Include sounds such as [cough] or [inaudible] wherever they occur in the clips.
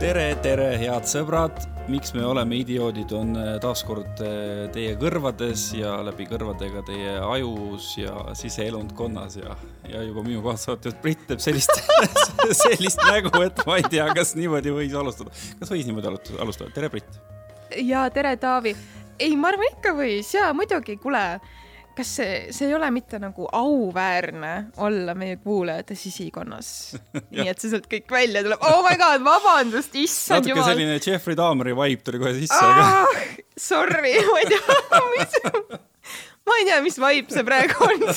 tere, tere, head sõbrad, miks me oleme idioodid, on äh, taaskord äh, teie kõrvades ja läbi kõrvadega teie ajus ja siseelundkonnas ja, ja juba minu kaassaatjad Brit teeb sellist [laughs] sellist nägu, et ma ei tea, kas niimoodi võis alustada. kas võis niimoodi alustada? tere, Brit. ja tere, Taavi. ei, ma arvan ikka võis ja muidugi, kuule kas see, see ei ole mitte nagu auväärne olla meie kuulajate sisikonnas [laughs] nii et see sealt kõik välja tuleb, oh my god, vabandust, issand natuke jumal. selline Jeffrey Dahmeri vibe tuli kohe sisse ah,, aga. Sorry, [laughs] ma ei tea, mis, ma ei tea, mis vibe see praegu on [laughs]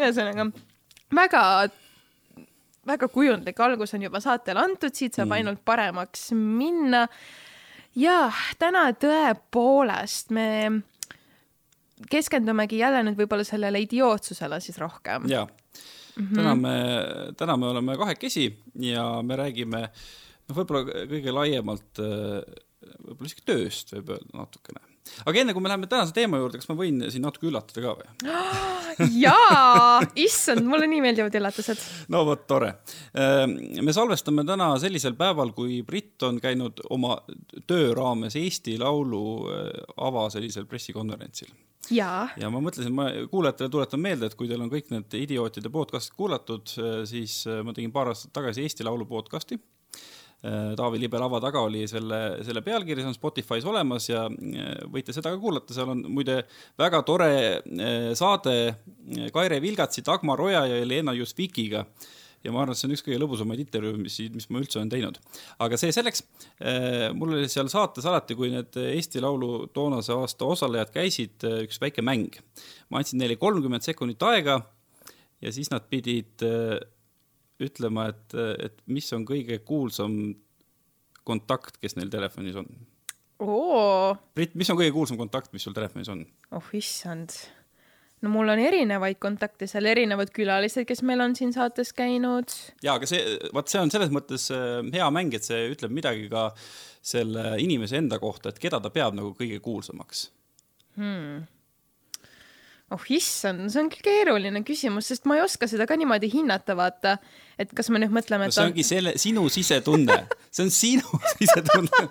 ühesõnaga väga väga kujundlik algus on juba saatele antud, siit saab mm. ainult paremaks minna ja täna tõepoolest me keskendumegi jälle nüüd võib-olla sellele idiootsusele siis rohkem. ja mm, -hmm. täna me, täna me oleme kahekesi ja me räägime noh, võib-olla kõige laiemalt võib-olla isegi tööst võib öelda natukene aga enne kui me läheme tänase teema juurde, kas ma võin sind natuke üllatada ka või? [gasps] jaa, issand, mulle nii meeldivad üllatused. no vot, tore. Ehm, me salvestame täna sellisel päeval, kui Brit on käinud oma töö raames Eesti Laulu eh, ava sellisel pressikonverentsil ja, ja ma mõtlesin, ma kuulajatele tuletan meelde, et kui teil on kõik need idiootide podcast'id kuulatud, eh, siis eh, ma tegin paar aastat tagasi Eesti Laulu podcast'i Taavi Libe lava taga oli selle, selle pealkiri, see on Spotify's olemas ja äh, võite seda ka kuulata, seal on muide väga tore äh, saade Kaire Vilgatsi, Dagmar Oja ja Helena Justvikiga ja ma arvan, et see on üks kõige lõbusamaid intervjuusid, mis ma üldse olen teinud. aga see selleks, mul oli seal saates alati, kui need Eesti Laulu toonase aasta osalejad käisid, üks väike mäng. ma andsin neile kolmkümmend sekundit aega ja siis nad pidid ütlema, et, et mis on kõige kuulsam kontakt, kes neil telefonis on? Brit, mis on kõige kuulsam kontakt, mis sul telefonis on? oh issand. no mul on erinevaid kontakte seal, erinevad külalised, kes meil on siin saates käinud. ja, aga see, vaat see on selles mõttes äh, hea mäng, et see ütleb midagi ka selle inimese enda kohta, et keda ta peab nagu kõige kuulsamaks hmm oh issand, see on keeruline küsimus, sest ma ei oska seda ka niimoodi hinnata, vaata, et kas me nüüd mõtleme, et no see ongi selle, sinu sisetunne, see on sinu [laughs] sisetunne,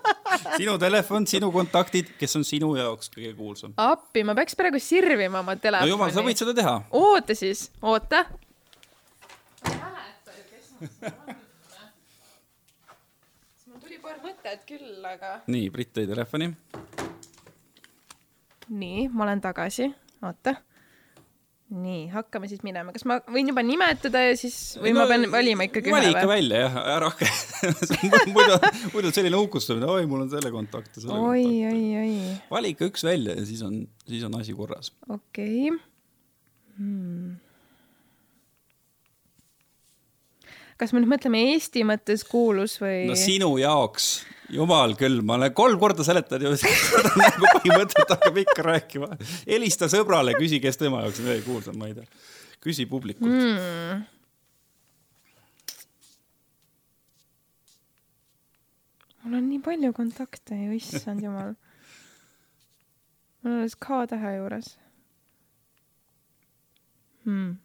sinu telefon, sinu kontaktid, kes on sinu jaoks kõige kuulsam. appi, ma peaks praegu sirvima oma telefoni. no jumal, sa võid seda teha. oota siis, oota. mul tuli paar mõtet küll, aga. nii, Brit tõi telefoni. nii, ma olen tagasi, oota nii, hakkame siis minema, kas ma võin juba nimetada ja siis või no, ma pean valima ikkagi vali ikka välja jah, ära hakka [laughs] muidu, muidu selline uhkustamine, oi, mul on selle kontakt ja selle oi, kontakt. oi, oi, oi. vali ikka üks välja ja siis on, siis on asi korras. okei okay. hmm.. kas me nüüd mõtleme Eesti mõttes kuulus või? no sinu jaoks jumal küll, ma olen kolm korda seletanud ju [laughs] seda nagu põhimõtet hakkab ikka rääkima. helista sõbrale, küsi, kes tema jaoks on veel kuulsam, ma ei tea. küsi publikult mm.. mul on nii palju kontakte ju, issand jumal. mul on alles K-tähe juures hmm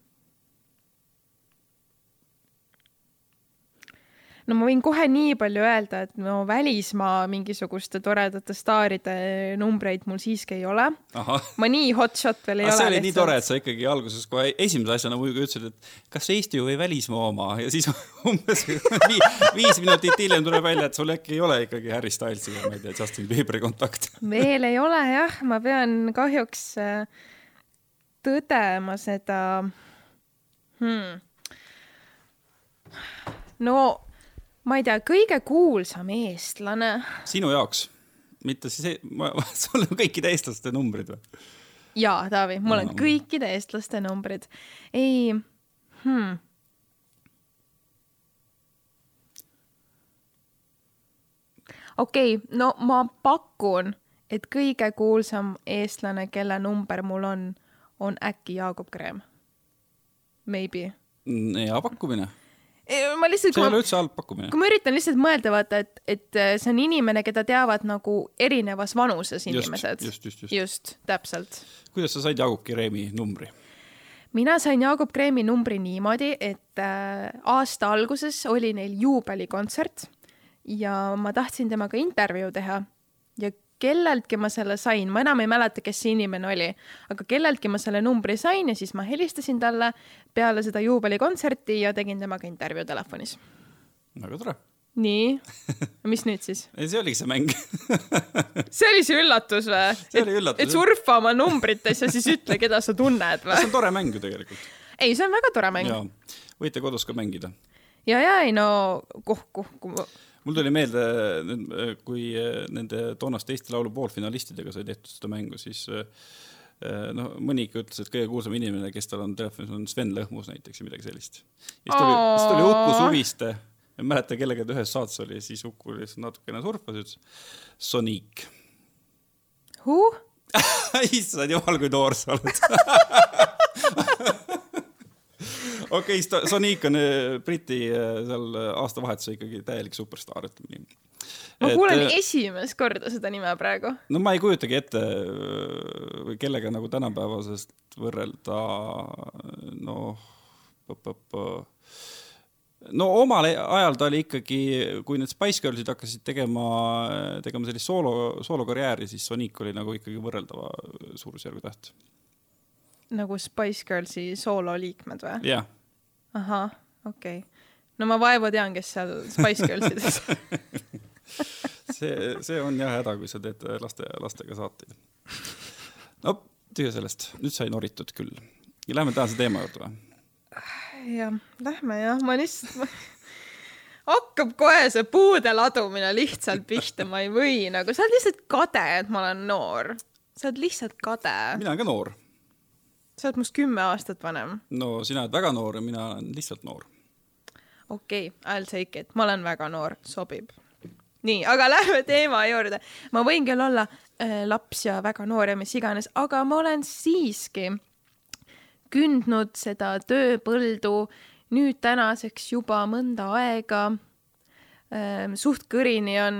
no ma võin kohe nii palju öelda, et no välismaa mingisuguste toredate staaride numbreid mul siiski ei ole. ma nii hotshot veel ei ah, ole. see oli lihtsalt. nii tore, et sa ikkagi alguses kohe esimese asjana muidugi ütlesid, et kas Eesti või välismaa oma ja siis [laughs] umbes viis, viis minutit hiljem tuleb välja, et sul äkki ei ole ikkagi Harry Stylesiga, ma ei tea, Justin Bieberi kontakt veel ei ole jah, ma pean kahjuks äh, tõdema seda hmm. no ma ei tea, kõige kuulsam eestlane. sinu jaoks, mitte siis, sul on kõikide eestlaste numbrid või? jaa, Taavi, mul on no. kõikide eestlaste numbrid. ei hmm.. okei okay,, no ma pakun, et kõige kuulsam eestlane, kelle number mul on, on äkki Jaagup Kreem. Maybe. hea pakkumine ma lihtsalt. see ei ole üldse halb pakkumine. kui ma üritan lihtsalt mõelda, vaata, et, et äh, see on inimene, keda teavad nagu erinevas vanuses inimesed. just, just, just, just. just, täpselt. kuidas sa said Jaagup Kireemi numbri? mina sain Jaagup Kreemi numbri niimoodi, et äh, aasta alguses oli neil juubelikontsert ja ma tahtsin temaga intervjuu teha ja kelleltki ma selle sain, ma enam ei mäleta, kes see inimene oli, aga kelleltki ma selle numbri sain ja siis ma helistasin talle peale seda juubelikontserti ja tegin temaga intervjuu telefonis. väga tore. nii, [laughs] mis nüüd siis? ei, see oligi see mäng [laughs] see oli see üllatus või? [laughs] see oli üllatus. et surfa oma numbrites ja siis ütle, keda sa tunned või? see on tore mäng ju tegelikult. ei, see on väga tore mäng. võite kodus ka mängida. ja, ja ei no kuh, kuh, kuh mul tuli meelde, kui nende toonaste Eesti Laulu poolfinalistidega sai tehtud seda mängu, siis noh, mõni ikka ütles, et kõige kuulsam inimene, kes tal on telefonis, on Sven Lõhmus näiteks või midagi sellist. siis tuli, siis tuli Uku Suviste, ei mäleta, kellega ta ühes saates oli, siis Uku lihtsalt natukene surfas ja ütles Sonic. Huh? [laughs] issand jumal, kui noor sa oled [laughs] okei okay,, Sonic on äh, Briti äh, seal äh, aastavahetuse ikkagi täielik superstaar, ütleme nii. ma et, kuulen esimest korda seda nime praegu. no ma ei kujutagi ette, kellega nagu tänapäevasest võrrelda, noh, no omal ajal ta oli ikkagi, kui need Spice Girlsid hakkasid tegema, tegema sellist soolo, soolokarjääri, siis Sonic oli nagu ikkagi võrreldava suurusjärgu täht nagu Spice Girlsi soololiikmed või? jah yeah ahah, okei okay.. no ma vaevu tean, kes seal Spice Girlsides [laughs] see, see on jah häda, kui sa teed laste, lastega saateid. no tühja sellest, nüüd sai noritud küll. Lähme tänase teema juurde või? jah, lähme jah, ma lihtsalt hakkab kohe see puude ladumine lihtsalt pihta, ma ei või nagu, sa oled lihtsalt kade, et ma olen noor. sa oled lihtsalt kade. mina olen ka noor sa oled must kümme aastat vanem. no sina oled väga noor ja mina olen lihtsalt noor. okei okay,, I'll take it, ma olen väga noor, sobib. nii, aga [laughs] lähme teema juurde. ma võin küll olla äh, laps ja väga noor ja mis iganes, aga ma olen siiski kündnud seda tööpõldu nüüd tänaseks juba mõnda aega ähm,. suht kõrini on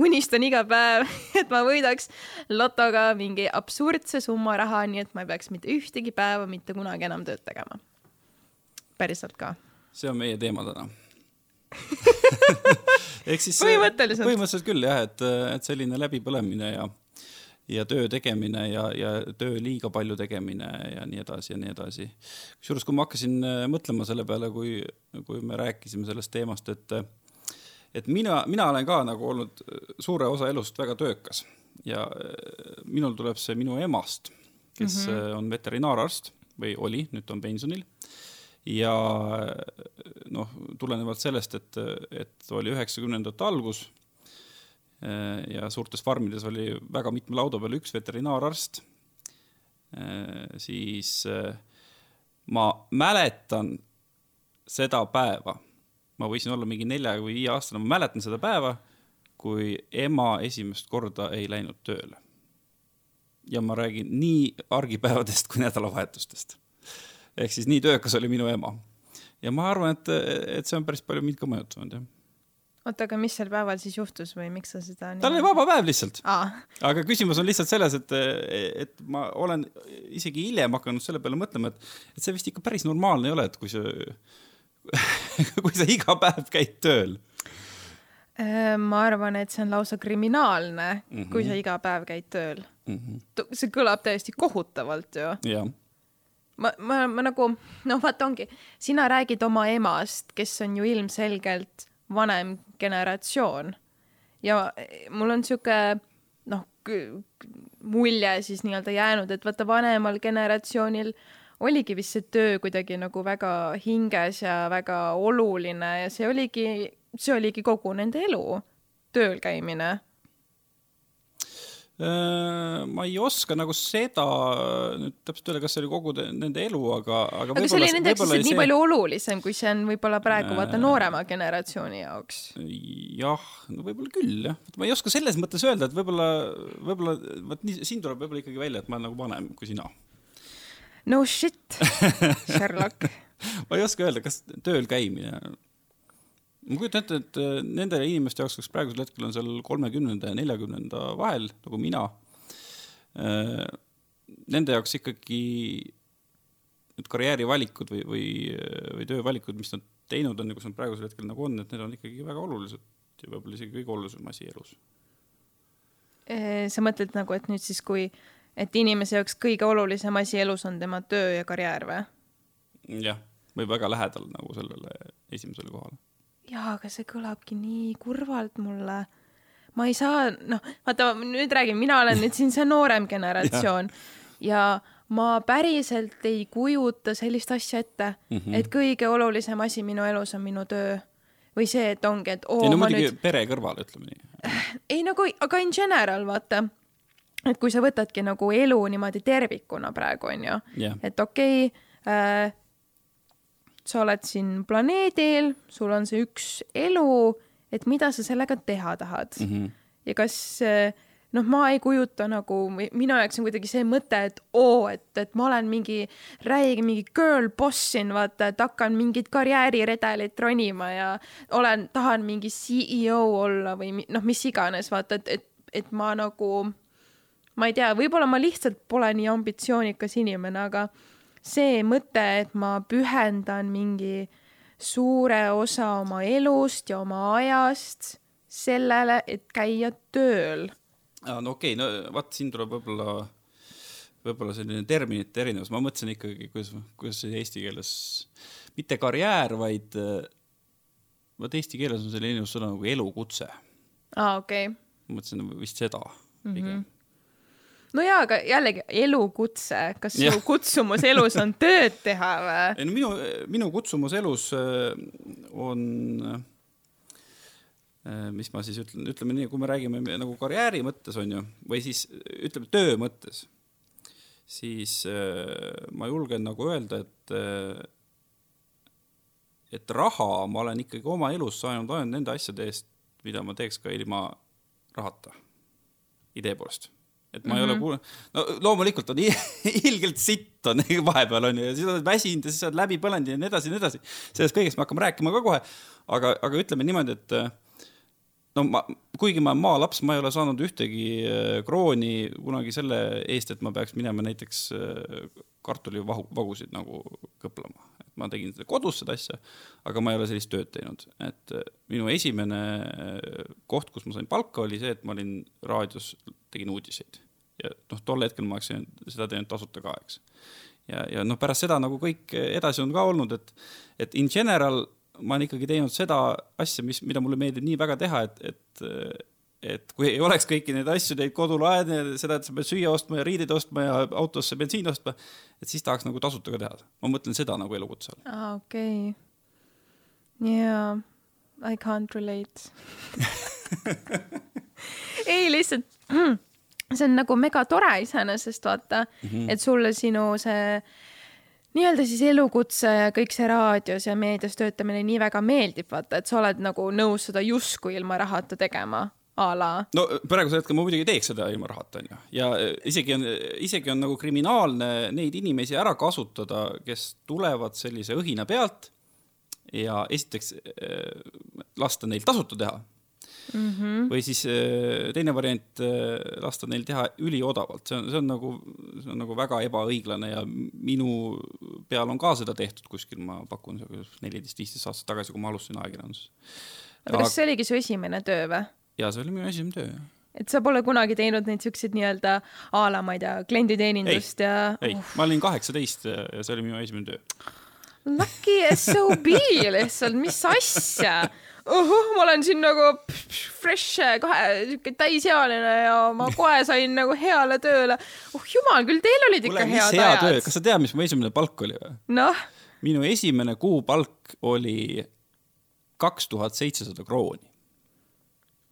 unistan iga päev, [laughs] et ma võidaks lotoga mingi absurdse summa raha, nii et ma ei peaks mitte ühtegi päeva mitte kunagi enam tööd tegema. päriselt ka. see on meie teema täna [laughs] ehk siis põhimõtteliselt, põhimõtteliselt küll jah, et, et selline läbipõlemine ja ja töö tegemine ja, ja töö liiga palju tegemine ja nii edasi ja nii edasi. kusjuures, kui ma hakkasin mõtlema selle peale, kui, kui me rääkisime sellest teemast, et et mina, mina olen ka nagu olnud äh, suure osa elust väga töökas ja äh, minul tuleb see minu emast, kes mm -hmm. on veterinaararst või oli, nüüd ta on pensionil. ja noh, tulenevalt sellest, et, et oli üheksakümnendate algus ja suurtes farmides oli väga mitme lauda peal üks veterinaararst, siis ma mäletan seda päeva ma võisin olla mingi nelja või viie aastane, ma mäletan seda päeva, kui ema esimest korda ei läinud tööle. ja ma räägin nii argipäevadest kui nädalavahetustest. ehk siis nii töökas oli minu ema. ja ma arvan, et, et see on päris palju mind ka mõjutanud, jah oota, aga mis sel päeval siis juhtus või miks sa seda tal oli vaba päev lihtsalt. aga küsimus on lihtsalt selles, et, et ma olen isegi hiljem hakanud selle peale mõtlema, et, et see vist ikka päris normaalne ei ole, et kui see [laughs] kui sa iga päev käid tööl? Äh, ma arvan, et see on lausa kriminaalne mm, -hmm. kui sa iga päev käid tööl mm. -hmm. see kõlab täiesti kohutavalt ju. jah ma, ma, ma nagu, noh, vaata ongi, sina räägid oma emast, kes on ju ilmselgelt vanem generatsioon. ja mul on sihuke, noh, mulje siis nii-öelda jäänud, et vaata vanemal generatsioonil oligi vist see töö kuidagi nagu väga hinges ja väga oluline ja see oligi, see oligi kogu nende elu, tööl käimine äh, ma ei oska nagu seda nüüd täpselt öelda, kas see oli kogu nende elu, aga, aga aga see oli nende jaoks lihtsalt nii palju olulisem, kui see on võib-olla praegu vaata äh. noorema generatsiooni jaoks. jah, no võib-olla küll jah, ma ei oska selles mõttes öelda, et võib-olla, võib-olla, vot nii, siin tuleb võib-olla ikkagi välja, et ma olen nagu vanem kui sina no shit, Sherlock [laughs] ma ei oska öelda, kas tööl käimine, ma kujutan ette, et äh, nendele inimeste jaoks, kes praegusel hetkel on seal kolmekümnenda ja neljakümnenda vahel, nagu mina, äh, nende jaoks ikkagi need karjäärivalikud või, või, või töövalikud, mis nad teinud on ja kus nad praegusel hetkel nagu on, et need on ikkagi väga olulised ja võib-olla isegi kõige olulisem asi elus. sa mõtled nagu, et nüüd siis, kui, et inimese jaoks kõige olulisem asi elus on tema töö ja karjäär või? jah, või väga lähedal nagu sellele esimesele kohale. jaa, aga see kõlabki nii kurvalt mulle. ma ei saa, noh, vaata nüüd räägin, mina olen nüüd siin see noorem generatsioon [laughs] ja, ja ma päriselt ei kujuta sellist asja ette mm, -hmm. et kõige olulisem asi minu elus on minu töö või see, et ongi, et oo. ei no muidugi nüüd... pere kõrval, ütleme nii. ei nagu, aga in general vaata, et kui sa võtadki nagu elu niimoodi tervikuna praegu onju yeah., et okei okay, äh,, sa oled siin planeedil, sul on see üks elu, et mida sa sellega teha tahad mm. -hmm. ja kas äh, noh, ma ei kujuta nagu, minu jaoks on kuidagi see mõte, et oo, et, et ma olen mingi räige mingi girl boss siin, vaata, et hakkan mingit karjääriredelit ronima ja olen, tahan mingi CEO olla või noh, mis iganes, vaata, et, et, et ma nagu, ma ei tea, võib-olla ma lihtsalt pole nii ambitsioonikas inimene, aga see mõte, et ma pühendan mingi suure osa oma elust ja oma ajast sellele, et käia tööl no okei okay,, no vaat siin tuleb võib-olla, võib-olla selline terminite erinevus, ma mõtlesin ikkagi, kuidas, kuidas see eesti keeles, mitte karjäär, vaid vot eesti keeles on selline ilus sõna nagu elukutse. aa, okei okay.. mõtlesin vist seda pigem mm. -hmm no jaa, aga jällegi elukutse, kas su [laughs] kutsumus elus on tööd teha või? ei no minu, minu kutsumus elus äh, on Äh, mis ma siis ütlen, ütleme nii, kui me räägime nagu karjääri mõttes on ju, või siis ütleme töö mõttes, siis äh, ma julgen nagu öelda, et et raha ma olen ikkagi oma elus saanud ainult nende asjade eest, mida ma teeks ka ilma rahata, idee poolest et ma mm -hmm. ei ole mhm. kuulnud, no loomulikult on [laughs] ilgelt sitt on [laughs] vahepeal on ju ja siis oled väsinud ja siis oled läbi põlenud ja nii edasi ja nii edasi. sellest kõigest me hakkame rääkima ka kohe. aga, aga ütleme niimoodi, et no ma, kuigi ma olen maalaps, ma ei ole saanud ühtegi äh, krooni kunagi selle eest, et ma peaks minema näiteks äh, kartulivagusid nagu kõplama. et ma tegin kodus seda asja, aga ma ei ole sellist tööd teinud, et minu esimene koht, kus ma sain palka, oli see, et ma olin raadios, tegin uudiseid. Ja noh, tol hetkel ma oleksin seda teinud tasuta ka, eks. ja, ja noh, pärast seda nagu kõik edasi on ka olnud, et, et in general ma olen ikkagi teinud seda asja, mis, mida mulle meeldib nii väga teha, et, et, et kui ei oleks kõiki neid asju, neid kodulaene, seda, et sa pead süüa ostma ja riideid ostma ja autosse bensiini ostma, et siis tahaks nagu tasuta ka teha. ma mõtlen seda nagu elukutse all. aa, okei. jaa, I can't relate [laughs] ei, lihtsalt see on nagu mega tore iseenesest vaata mm, -hmm. et sulle sinu see nii-öelda siis elukutse ja kõik see raadios ja meedias töötamine nii väga meeldib, vaata, et sa oled nagu nõus seda justkui ilma rahata tegema a la. no praegusel hetkel ma muidugi teeks seda ilma rahata, onju. ja e, isegi on, isegi on nagu kriminaalne neid inimesi ära kasutada, kes tulevad sellise õhina pealt ja esiteks lasta neil tasuta teha mm. -hmm. või siis äh, teine variant, äh, lasta neil teha üliodavalt, see on, see on nagu, see on nagu väga ebaõiglane ja minu peal on ka seda tehtud kuskil, ma pakun neliteist, viisteist aastat tagasi, kui ma alustasin ajakirjanduses. aga kas see oligi su esimene töö või? jaa, see oli minu esimene töö, jah et sa pole kunagi teinud neid siukseid nii-öelda a la, ma ei tea, klienditeenindust ei, ja. ei uh., ma olin kaheksateist ja see oli minu esimene töö. Lucky SOB lihtsalt, mis asja uhuh, ma olen siin nagu fresh, kahe, sihuke täisealine ja ma [laughs] kohe sain nagu heale tööle. oh jumal küll, teil olid ikka Kule, head hea ajad. kas sa tead, mis mu esimene palk oli või? noh. minu esimene kuupalk oli kaks tuhat seitsesada krooni.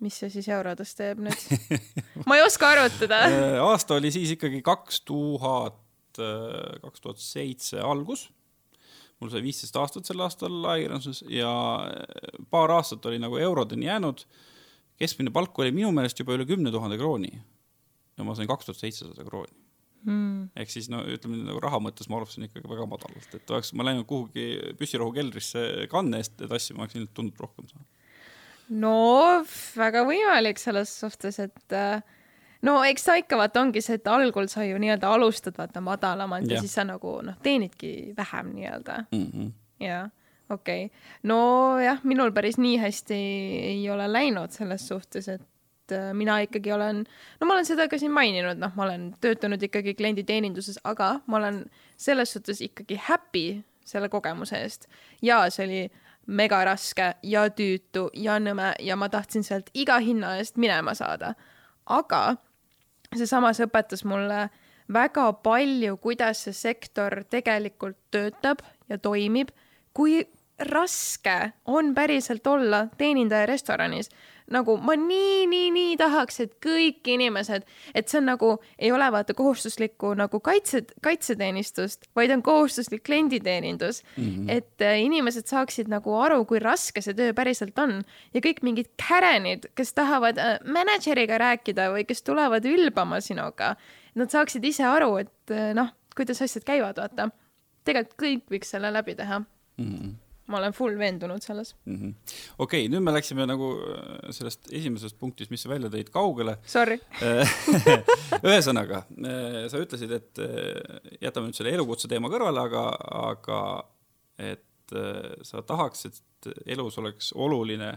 mis see siis eurodes teeb nüüd [laughs] ma ei oska arvutada äh, aasta oli siis ikkagi kaks tuhat, äh, kaks tuhat seitse algus mul sai viisteist aastat sel aastal ajakirjanduses ja paar aastat oli nagu eurodeni jäänud. keskmine palk oli minu meelest juba üle kümne tuhande krooni. ja ma sain kaks tuhat seitsesada krooni hmm.. ehk siis no ütleme nagu raha mõttes ma alustasin ikkagi väga madalalt, et oleks ma läinud kuhugi püssirohu keldrisse kanne eest asju, ma oleks ilmselt tundnud rohkem saanud. no väga võimalik selles suhtes, et äh, no eks ta ikka vaata ongi see, et algul sa ju nii-öelda alustad vaata madalamalt ja, ja siis sa nagu noh, teenidki vähem nii-öelda mm. -hmm. ja okei okay., nojah, minul päris nii hästi ei ole läinud selles suhtes, et äh, mina ikkagi olen, no ma olen seda ka siin maininud, noh, ma olen töötanud ikkagi klienditeeninduses, aga ma olen selles suhtes ikkagi happy selle kogemuse eest ja see oli mega raske ja tüütu ja nõme ja ma tahtsin sealt iga hinna eest minema saada. aga see samas õpetas mulle väga palju, kuidas see sektor tegelikult töötab ja toimib, kui raske on päriselt olla teenindaja restoranis. Nagu ma nii, nii, nii tahaks, et kõik inimesed, et see on nagu, ei ole vaata kohustuslikku nagu kaitse, kaitseteenistust, vaid on kohustuslik klienditeenindus mm. -hmm. et äh, inimesed saaksid nagu aru, kui raske see töö päriselt on ja kõik mingid kärenid, kes tahavad äh, mänedžeriga rääkida või kes tulevad ülbama sinuga, nad saaksid ise aru, et äh, noh, kuidas asjad käivad, vaata. tegelikult kõik võiks selle läbi teha Mm -hmm. Ma olen full veendunud selles. mm -hmm. okei okay,, nüüd me läksime nagu äh, sellest esimesest punktist, mis sa välja tõid, kaugele. Sorry. [laughs] ühesõnaga, sa ütlesid, et äh, jätame nüüd selle elukutse teema kõrvale, aga, aga et äh, sa tahaks, et elus oleks oluline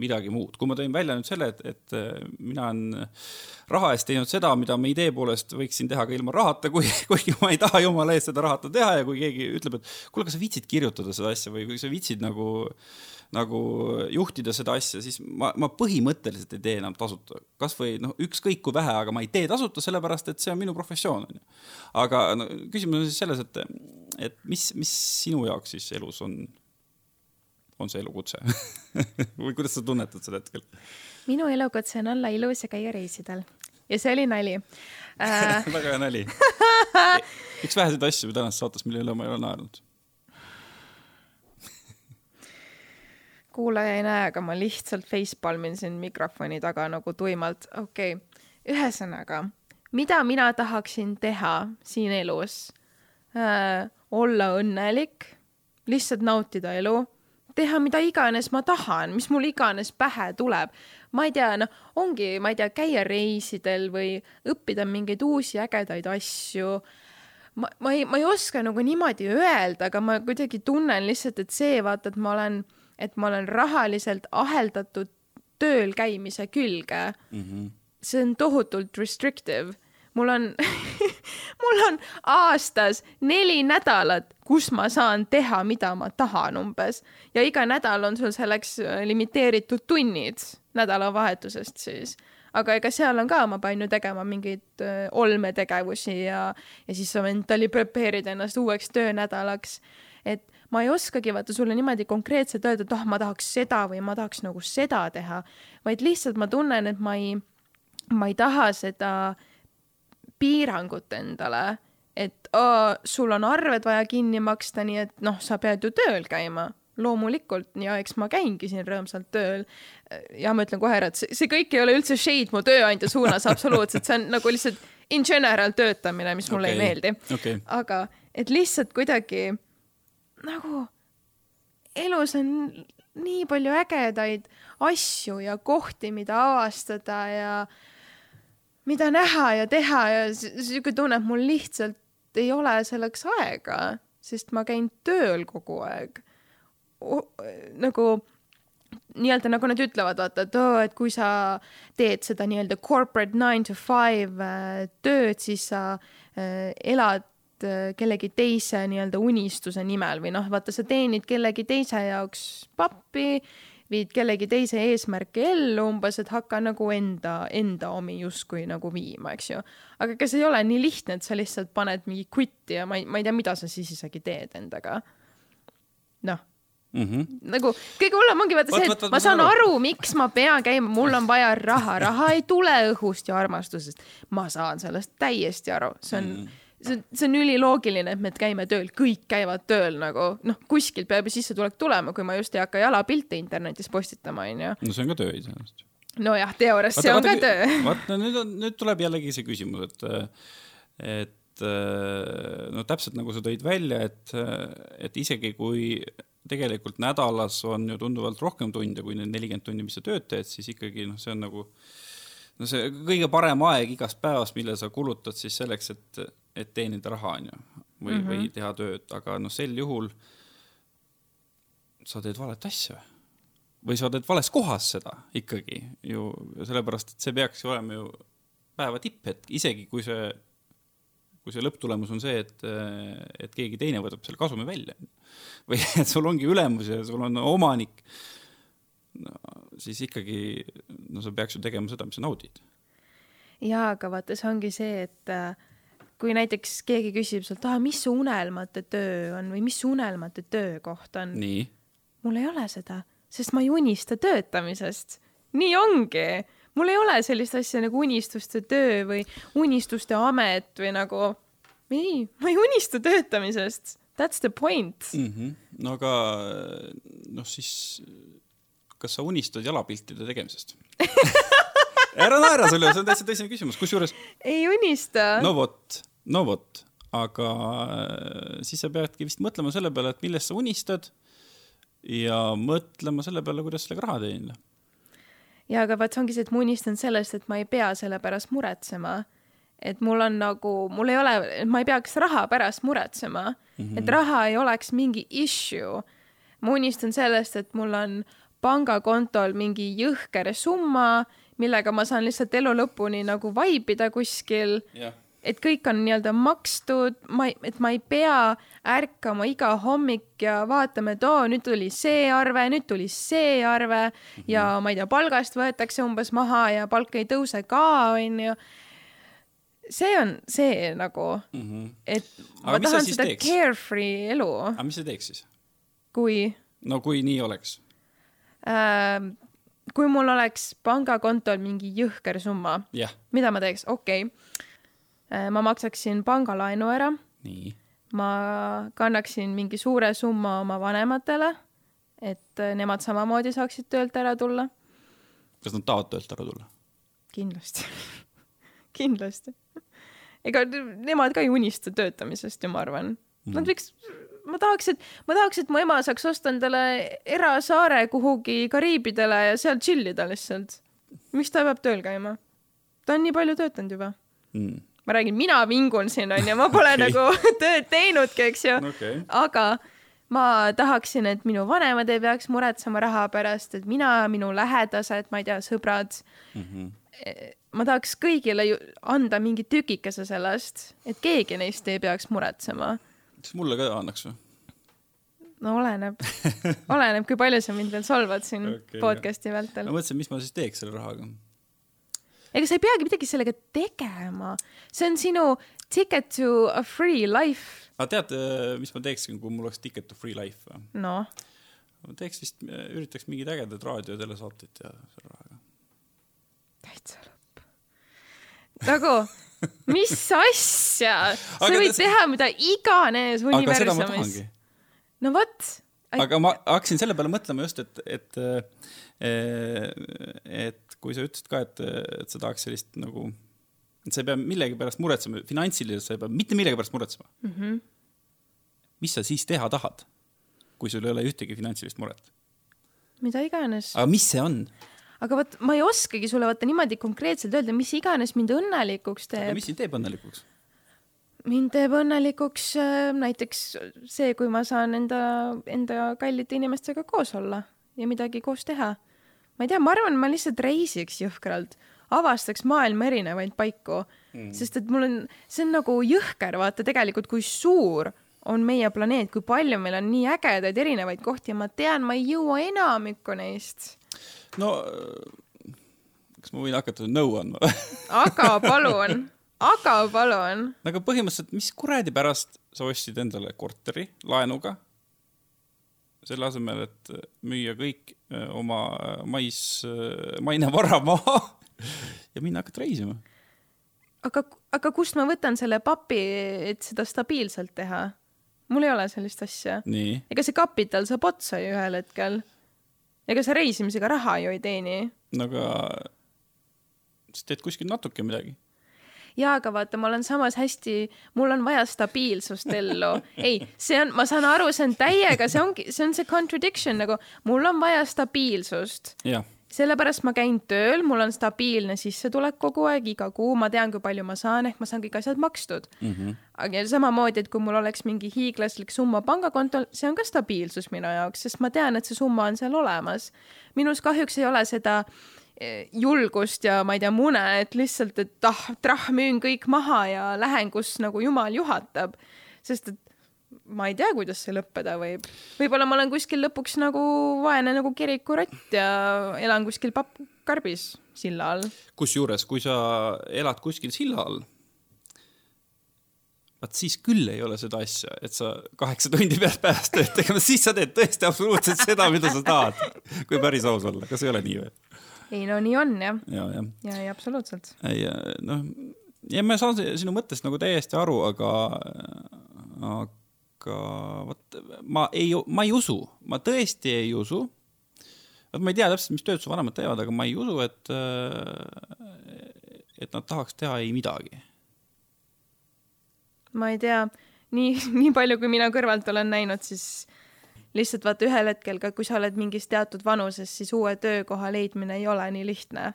midagi muud. kui ma tõin välja nüüd selle, et, et äh, mina olen raha eest teinud seda, mida ma idee poolest võiksin teha ka ilma rahata, [laughs] kui, kuigi ma ei taha jumala eest seda rahata teha ja kui keegi ütleb, et kuule, kas sa viitsid kirjutada seda asja või kui sa viitsid nagu, nagu juhtida seda asja, siis ma, ma põhimõtteliselt ei tee enam tasuta. kasvõi noh, ükskõik kui vähe, aga ma ei tee tasuta, sellepärast et see on minu professioon, onju. aga no, küsimus on siis selles, et, et mis, mis sinu jaoks siis elus on, on see elukutse [laughs] või kuidas sa tunnetad seda hetkel? minu elukutse on olla ilus ja käia reisidel ja see oli nali [laughs] äh,. väga hea nali. [laughs] üks väheseid asju tänases saates, mille üle ma ei ole naernud. kuulaja ei näe, aga ma lihtsalt facepalmin siin mikrofoni taga nagu tuimalt. okei okay., ühesõnaga, mida mina tahaksin teha siin elus äh,? olla õnnelik, lihtsalt nautida elu, teha mida iganes ma tahan, mis mul iganes pähe tuleb. ma ei tea, noh, ongi, ma ei tea, käia reisidel või õppida mingeid uusi ägedaid asju ma, ma ei, ma ei oska nagu niimoodi öelda, aga ma kuidagi tunnen lihtsalt, et see vaata, et ma olen, et ma olen rahaliselt aheldatud tööl käimise külge mm. -hmm. see on tohutult restrictive. mul on, [laughs] mul on aastas neli nädalat, kus ma saan teha, mida ma tahan umbes. Ja iga nädal on sul selleks äh, limiteeritud tunnid nädalavahetusest siis. Aga ega seal on ka, ma pean ju tegema mingeid öö, olmetegevusi ja, ja siis sa mentally prepare'id ennast uueks töönädalaks. et ma ei oskagi vaata sulle niimoodi konkreetselt öelda, et ah, ma tahaks seda või ma tahaks nagu seda teha, vaid lihtsalt ma tunnen, et ma ei, ma ei taha seda piirangut endale, et aa, sul on arved vaja kinni maksta, nii et noh, sa pead ju tööl käima loomulikult ja eks ma käingi siin rõõmsalt tööl. ja ma ütlen kohe ära, et see, see kõik ei ole üldse shade mu tööandja suunas absoluutselt, see on nagu lihtsalt in general töötamine, mis mulle Okei, ei meeldi. okei. aga et lihtsalt kuidagi nagu elus on nii palju ägedaid asju ja kohti, mida avastada ja mida näha ja teha ja sihuke tunne, et mul lihtsalt ei ole selleks aega, sest ma käin tööl kogu aeg. nagu nii-öelda nagu nad ütlevad, vaata, et oo, et kui sa teed seda nii-öelda corporate nine to five äh, tööd, siis sa äh, elad äh, kellegi teise nii-öelda unistuse nimel või noh, vaata, sa teenid kellegi teise jaoks pappi, viid kellegi teise eesmärke ellu umbes, et hakka nagu enda, enda omi justkui nagu viima, eks ju. aga see ei ole nii lihtne, et sa lihtsalt paned mingi quit'i ja ma ei, ma ei tea, mida sa siis isegi teed endaga. noh Mm -hmm. nagu kõige hullem ongi vaata Vaat, see, et ma saan aru. aru, miks ma pean käima, mul on vaja raha, raha ei tule õhust ja armastusest. ma saan sellest täiesti aru, see on mm., see, see on üliloogiline, et me käime tööl, kõik käivad tööl nagu noh, kuskilt peab ju sissetulek tulema, kui ma just ei hakka jalapilte internetis postitama, onju. no see on ka töö iseenesest. nojah, teoorias see on ka töö. vaat no nüüd on, nüüd tuleb jällegi see küsimus, et, et no täpselt nagu sa tõid välja, et, et isegi kui tegelikult nädalas on ju tunduvalt rohkem tunde kui need nelikümmend tundi, mis sa tööd teed, siis ikkagi noh, see on nagu no see kõige parem aeg igast päevast, mille sa kulutad siis selleks, et, et teenida raha, on ju, või mm, -hmm. või teha tööd, aga noh, sel juhul sa teed valet asja või sa teed vales kohas seda ikkagi ju, sellepärast et see peaks ju olema ju päeva tipphetk, isegi kui see, kui see lõpptulemus on see, et, et keegi teine võtab selle kasumi välja. või [laughs] et sul ongi ülemus ja sul on omanik no,, siis ikkagi, no sa peaks ju tegema seda, mis sa naudid. jaa, aga vaata, see ongi see, et kui näiteks keegi küsib sult, ah, mis su unelmate töö on või mis su unelmate töökoht on? mul ei ole seda, sest ma ei unista töötamisest. nii ongi mul ei ole sellist asja nagu unistuste töö või unistuste amet või nagu ei, ma ei unista töötamisest. That's the point mm. -hmm. no aga noh, siis kas sa unistad jalapiltide tegemisest [laughs] ära naera sulle, see on täitsa tõsine küsimus, kusjuures. ei unista. no vot, no vot, aga äh, siis sa peadki vist mõtlema selle peale, et millest sa unistad ja mõtlema selle peale, kuidas sellega raha teenida ja aga vaat see ongi see, et ma unistan sellest, et ma ei pea selle pärast muretsema. et mul on nagu, mul ei ole, ma ei peaks raha pärast muretsema mm, -hmm. et raha ei oleks mingi issue. ma unistan sellest, et mul on pangakontol mingi jõhker summa, millega ma saan lihtsalt elu lõpuni nagu vaibida kuskil yeah et kõik on nii-öelda makstud, ma ei, et ma ei pea ärkama iga hommik ja vaatama, et oo, nüüd tuli see arve, nüüd tuli see arve mm -hmm. ja ma ei tea, palgast võetakse umbes maha ja palk ei tõuse ka, onju. see on see nagu mm, -hmm. et Aga ma tahan seda teeks? carefree elu. aga mis sa teeks siis? kui? no kui nii oleks äh,? kui mul oleks pangakontol mingi jõhker summa yeah., mida ma teeks, okei okay ma maksaksin pangalaenu ära. ma kannaksin mingi suure summa oma vanematele, et äh, nemad samamoodi saaksid töölt ära tulla. kas nad tahavad töölt ära tulla? kindlasti [laughs] kindlasti. ega nemad ka ei unista töötamisest ju, ma arvan mm.. Nad võiks, ma tahaks, et, ma tahaks, et mu ema saaks osta endale erasaare kuhugi Kariibidele ja seal chill ida lihtsalt. miks ta peab tööl käima? ta on nii palju töötanud juba mm ma räägin, mina vingun siin onju, ma pole okay. nagu [laughs] tööd teinudki, eks ju okay.. aga ma tahaksin, et minu vanemad ei peaks muretsema raha pärast, et mina, minu lähedased, ma ei tea, sõbrad mm. -hmm. ma tahaks kõigile ju anda mingi tükikese sellest, et keegi neist ei peaks muretsema. kas mulle ka annaks või? no oleneb [laughs] oleneb, kui palju sa mind veel solvad siin okay, podcast'i vältel. ma mõtlesin, mis ma siis teeks selle rahaga ega sa ei peagi midagi sellega tegema, see on sinu ticket to a free life. aga tead, äh, mis ma teeksin, kui mul oleks ticket to free life või? noh. ma teeks vist, äh, üritaks mingeid ägedaid raadio- ja telesaateid teha selle rahaga. täitsa lõpp. nagu mis [laughs] asja, sa võid tas... teha mida iganes universumis. no vot. aga ma hakkasin selle peale mõtlema just, et, et, äh, et kui sa ütlesid ka, et, et sa tahaks sellist nagu, et sa ei pea millegi pärast muretsema, finantsiliselt sa ei pea mitte millegi pärast muretsema mm. -hmm. mis sa siis teha tahad, kui sul ei ole ühtegi finantsilist muret? mida iganes. aga mis see on? aga vot ma ei oskagi sulle vaata niimoodi konkreetselt öelda, mis iganes mind õnnelikuks teeb. mis sind teeb õnnelikuks? mind teeb õnnelikuks äh, näiteks see, kui ma saan enda, enda kallite inimestega koos olla ja midagi koos teha ma ei tea, ma arvan, ma lihtsalt reisiks jõhkralt, avastaks maailma erinevaid paiku mm., sest et mul on, see on nagu jõhker, vaata tegelikult, kui suur on meie planeet, kui palju meil on nii ägedaid erinevaid kohti ja ma tean, ma ei jõua enamikku neist. no kas ma võin hakata nõu andma aga [laughs] palun, aga palun. aga põhimõtteliselt, mis kuradi pärast sa ostsid endale korteri laenuga selle asemel, et müüa kõik oma äh, mais, äh, maine vara maha [laughs] ja minna hakata reisima. aga, aga kust ma võtan selle papi, et seda stabiilselt teha? mul ei ole sellist asja. ega see kapital saab otsa ju ühel hetkel. ega sa reisimisega raha ju ei teeni. no aga sa teed kuskil natuke midagi jaa, aga vaata, ma olen samas hästi, mul on vaja stabiilsust ellu. [laughs] ei, see on, ma saan aru, see on täiega, see ongi, see on see contradiction nagu, mul on vaja stabiilsust. sellepärast ma käin tööl, mul on stabiilne sissetulek kogu aeg, iga kuu ma tean, kui palju ma saan, ehk ma saan kõik asjad makstud mm. -hmm. aga samamoodi, et kui mul oleks mingi hiiglaslik summa pangakontol, see on ka stabiilsus minu jaoks, sest ma tean, et see summa on seal olemas. minus kahjuks ei ole seda eh, julgust ja ma ei tea, mune, et lihtsalt, et ah, trah, müün kõik maha ja lähen, kus nagu jumal juhatab. sest et ma ei tea, kuidas see lõppeda võib. võib-olla ma olen kuskil lõpuks nagu vaene nagu kirikurott ja elan kuskil pappkarbis silla all. kusjuures, kui sa elad kuskil silla all, vaat siis küll ei ole seda asja, et sa kaheksa tundi pead päevas tööd tegema, siis sa teed tõesti absoluutselt seda, mida sa tahad. kui päris aus olla, kas ei ole nii või? Ei no nii on jah. ja, ja, ja, ja absoluutselt. ei noh, ja ma saan sinu mõttest nagu täiesti aru, aga, aga aga vot ma ei, ma ei usu, ma tõesti ei usu. vot ma ei tea täpselt, mis tööd su vanemad teevad, aga ma ei usu, et, et nad tahaks teha ei midagi. ma ei tea, nii, [laughs] nii palju, kui mina kõrvalt olen näinud, siis lihtsalt vaata ühel hetkel ka, kui sa oled mingis teatud vanuses, siis uue töökoha leidmine ei ole nii lihtne.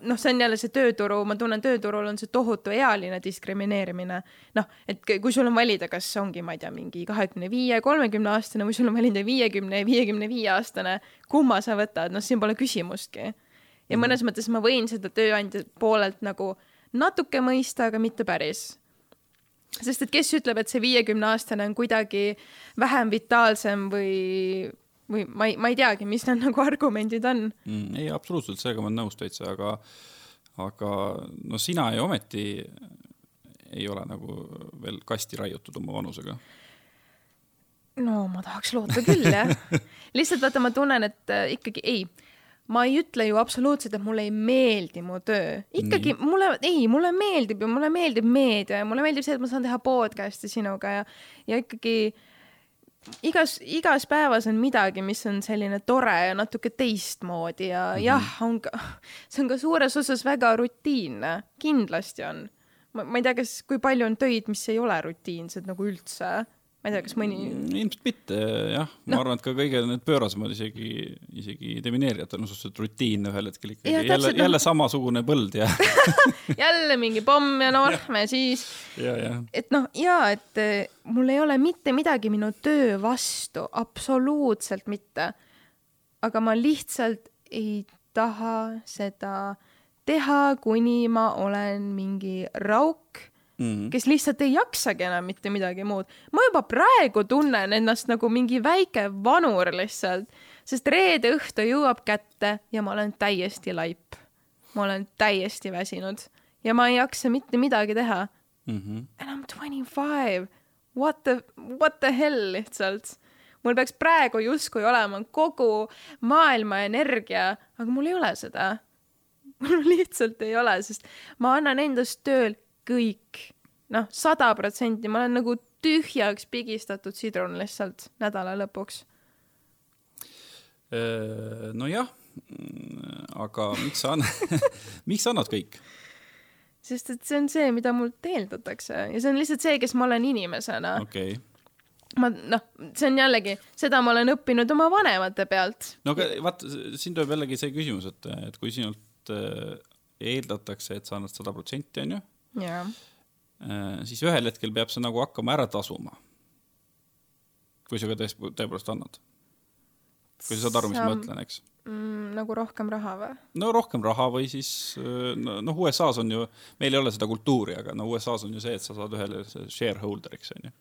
noh, see on jälle see tööturu, ma tunnen, tööturul on see tohutu ealine diskrimineerimine. noh, et kui sul on valida, kas ongi, ma ei tea, mingi kahekümne viie, kolmekümne aastane või sul on valida viiekümne ja viiekümne viie aastane, kumma sa võtad, noh, siin pole küsimustki. ja -hmm. mõnes mõttes ma võin seda tööandja poolelt nagu natuke mõista, aga mitte päris sest et kes ütleb, et see viiekümne aastane on kuidagi vähem vitaalsem või või ma ei, ma ei teagi, mis need nagu argumendid on mm,. ei, absoluutselt, sellega ma olen nõus täitsa, aga, aga no sina ju ometi ei ole nagu veel kasti raiutud oma vanusega. no ma tahaks loota küll, jah. [laughs] lihtsalt vaata, ma tunnen, et äh, ikkagi ei ma ei ütle ju absoluutselt, et mulle ei meeldi mu töö. ikkagi Nii. mulle, ei, mulle meeldib ju, mulle meeldib meedia ja mulle meeldib see, et ma saan teha podcast'i sinuga ja, ja ikkagi igas, igas päevas on midagi, mis on selline tore ja natuke teistmoodi ja mm -hmm. jah, on ka, [laughs] see on ka suures osas väga rutiinne, kindlasti on. ma, ma ei tea, kas, kui palju on töid, mis ei ole rutiinsed nagu üldse ma ei tea, kas mõni. Mm, ilmselt mitte jah, ma no. arvan, et ka kõige need pöörasemad isegi, isegi demineerijad on suhteliselt rutiinne ühel hetkel ikkagi jälle, jälle no. samasugune põld ja [laughs] jälle mingi pomm ja norm ja siis. et noh, ja et eh, mul ei ole mitte midagi minu töö vastu, absoluutselt mitte. aga ma lihtsalt ei taha seda teha, kuni ma olen mingi rauk mm, kes lihtsalt ei jaksagi enam mitte midagi muud. ma juba praegu tunnen ennast nagu mingi väike vanur lihtsalt, sest reede õhtu jõuab kätte ja ma olen täiesti laip. ma olen täiesti väsinud ja ma ei jaksa mitte midagi teha mm. -hmm. And I m twenty five. What the, what the hell lihtsalt mul peaks praegu justkui olema kogu maailma energia, aga mul ei ole seda. [laughs] mul lihtsalt ei ole, sest ma annan endast tööl kõik, noh, sada protsenti, ma olen nagu tühjaks pigistatud sidrun lihtsalt nädala lõpuks. nojah, aga miks sa annad [laughs] miks sa annad kõik? sest et see on see, mida mult eeldatakse ja see on lihtsalt see, kes ma olen inimesena okay ma noh, see on jällegi, seda ma olen õppinud oma vanemate pealt. no aga vaat siin tuleb jällegi see küsimus, et, et kui sinult äh, eeldatakse, et sa annad sada protsenti, onju. Äh, siis ühel hetkel peab see nagu hakkama ära tasuma. kui sa ka tõesti, tõepoolest annad. kui sa saad aru, mis ma mõtlen, eks mm,. nagu rohkem raha või? no rohkem raha või siis noh, USA-s on ju, meil ei ole seda kultuuri, aga no USA-s on ju see, et sa saad ühele shareholder'iks onju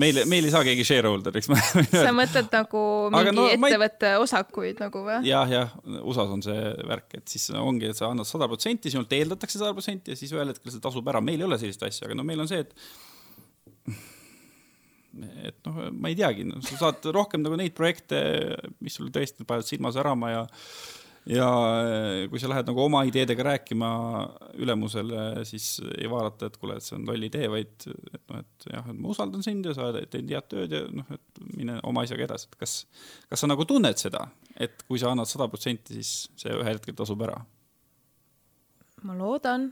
meil, meil ei saa keegi shareholder'iks [laughs] sa mõtled nagu mingi no, ettevõtte ei... osakuid nagu või? jah, jah, USA-s on see värk, et siis ongi, et sa annad sada protsenti, sinult eeldatakse sada protsenti ja siis ühel hetkel see tasub ära, meil ei ole sellist asja, aga no meil on see, et et noh, ma ei teagi no,, sa saad rohkem nagu neid projekte, mis sul tõesti panevad silma särama ja ja eh, kui sa lähed nagu oma ideedega rääkima ülemusele, siis ei vaadata, et kuule, et see on loll idee, vaid et noh, et jah, et ma usaldan sind ja sa teed head tööd ja noh, et mine oma asjaga edasi, et kas, kas sa nagu tunned seda, et kui sa annad sada protsenti, siis see ühel hetkel tasub ära? ma loodan.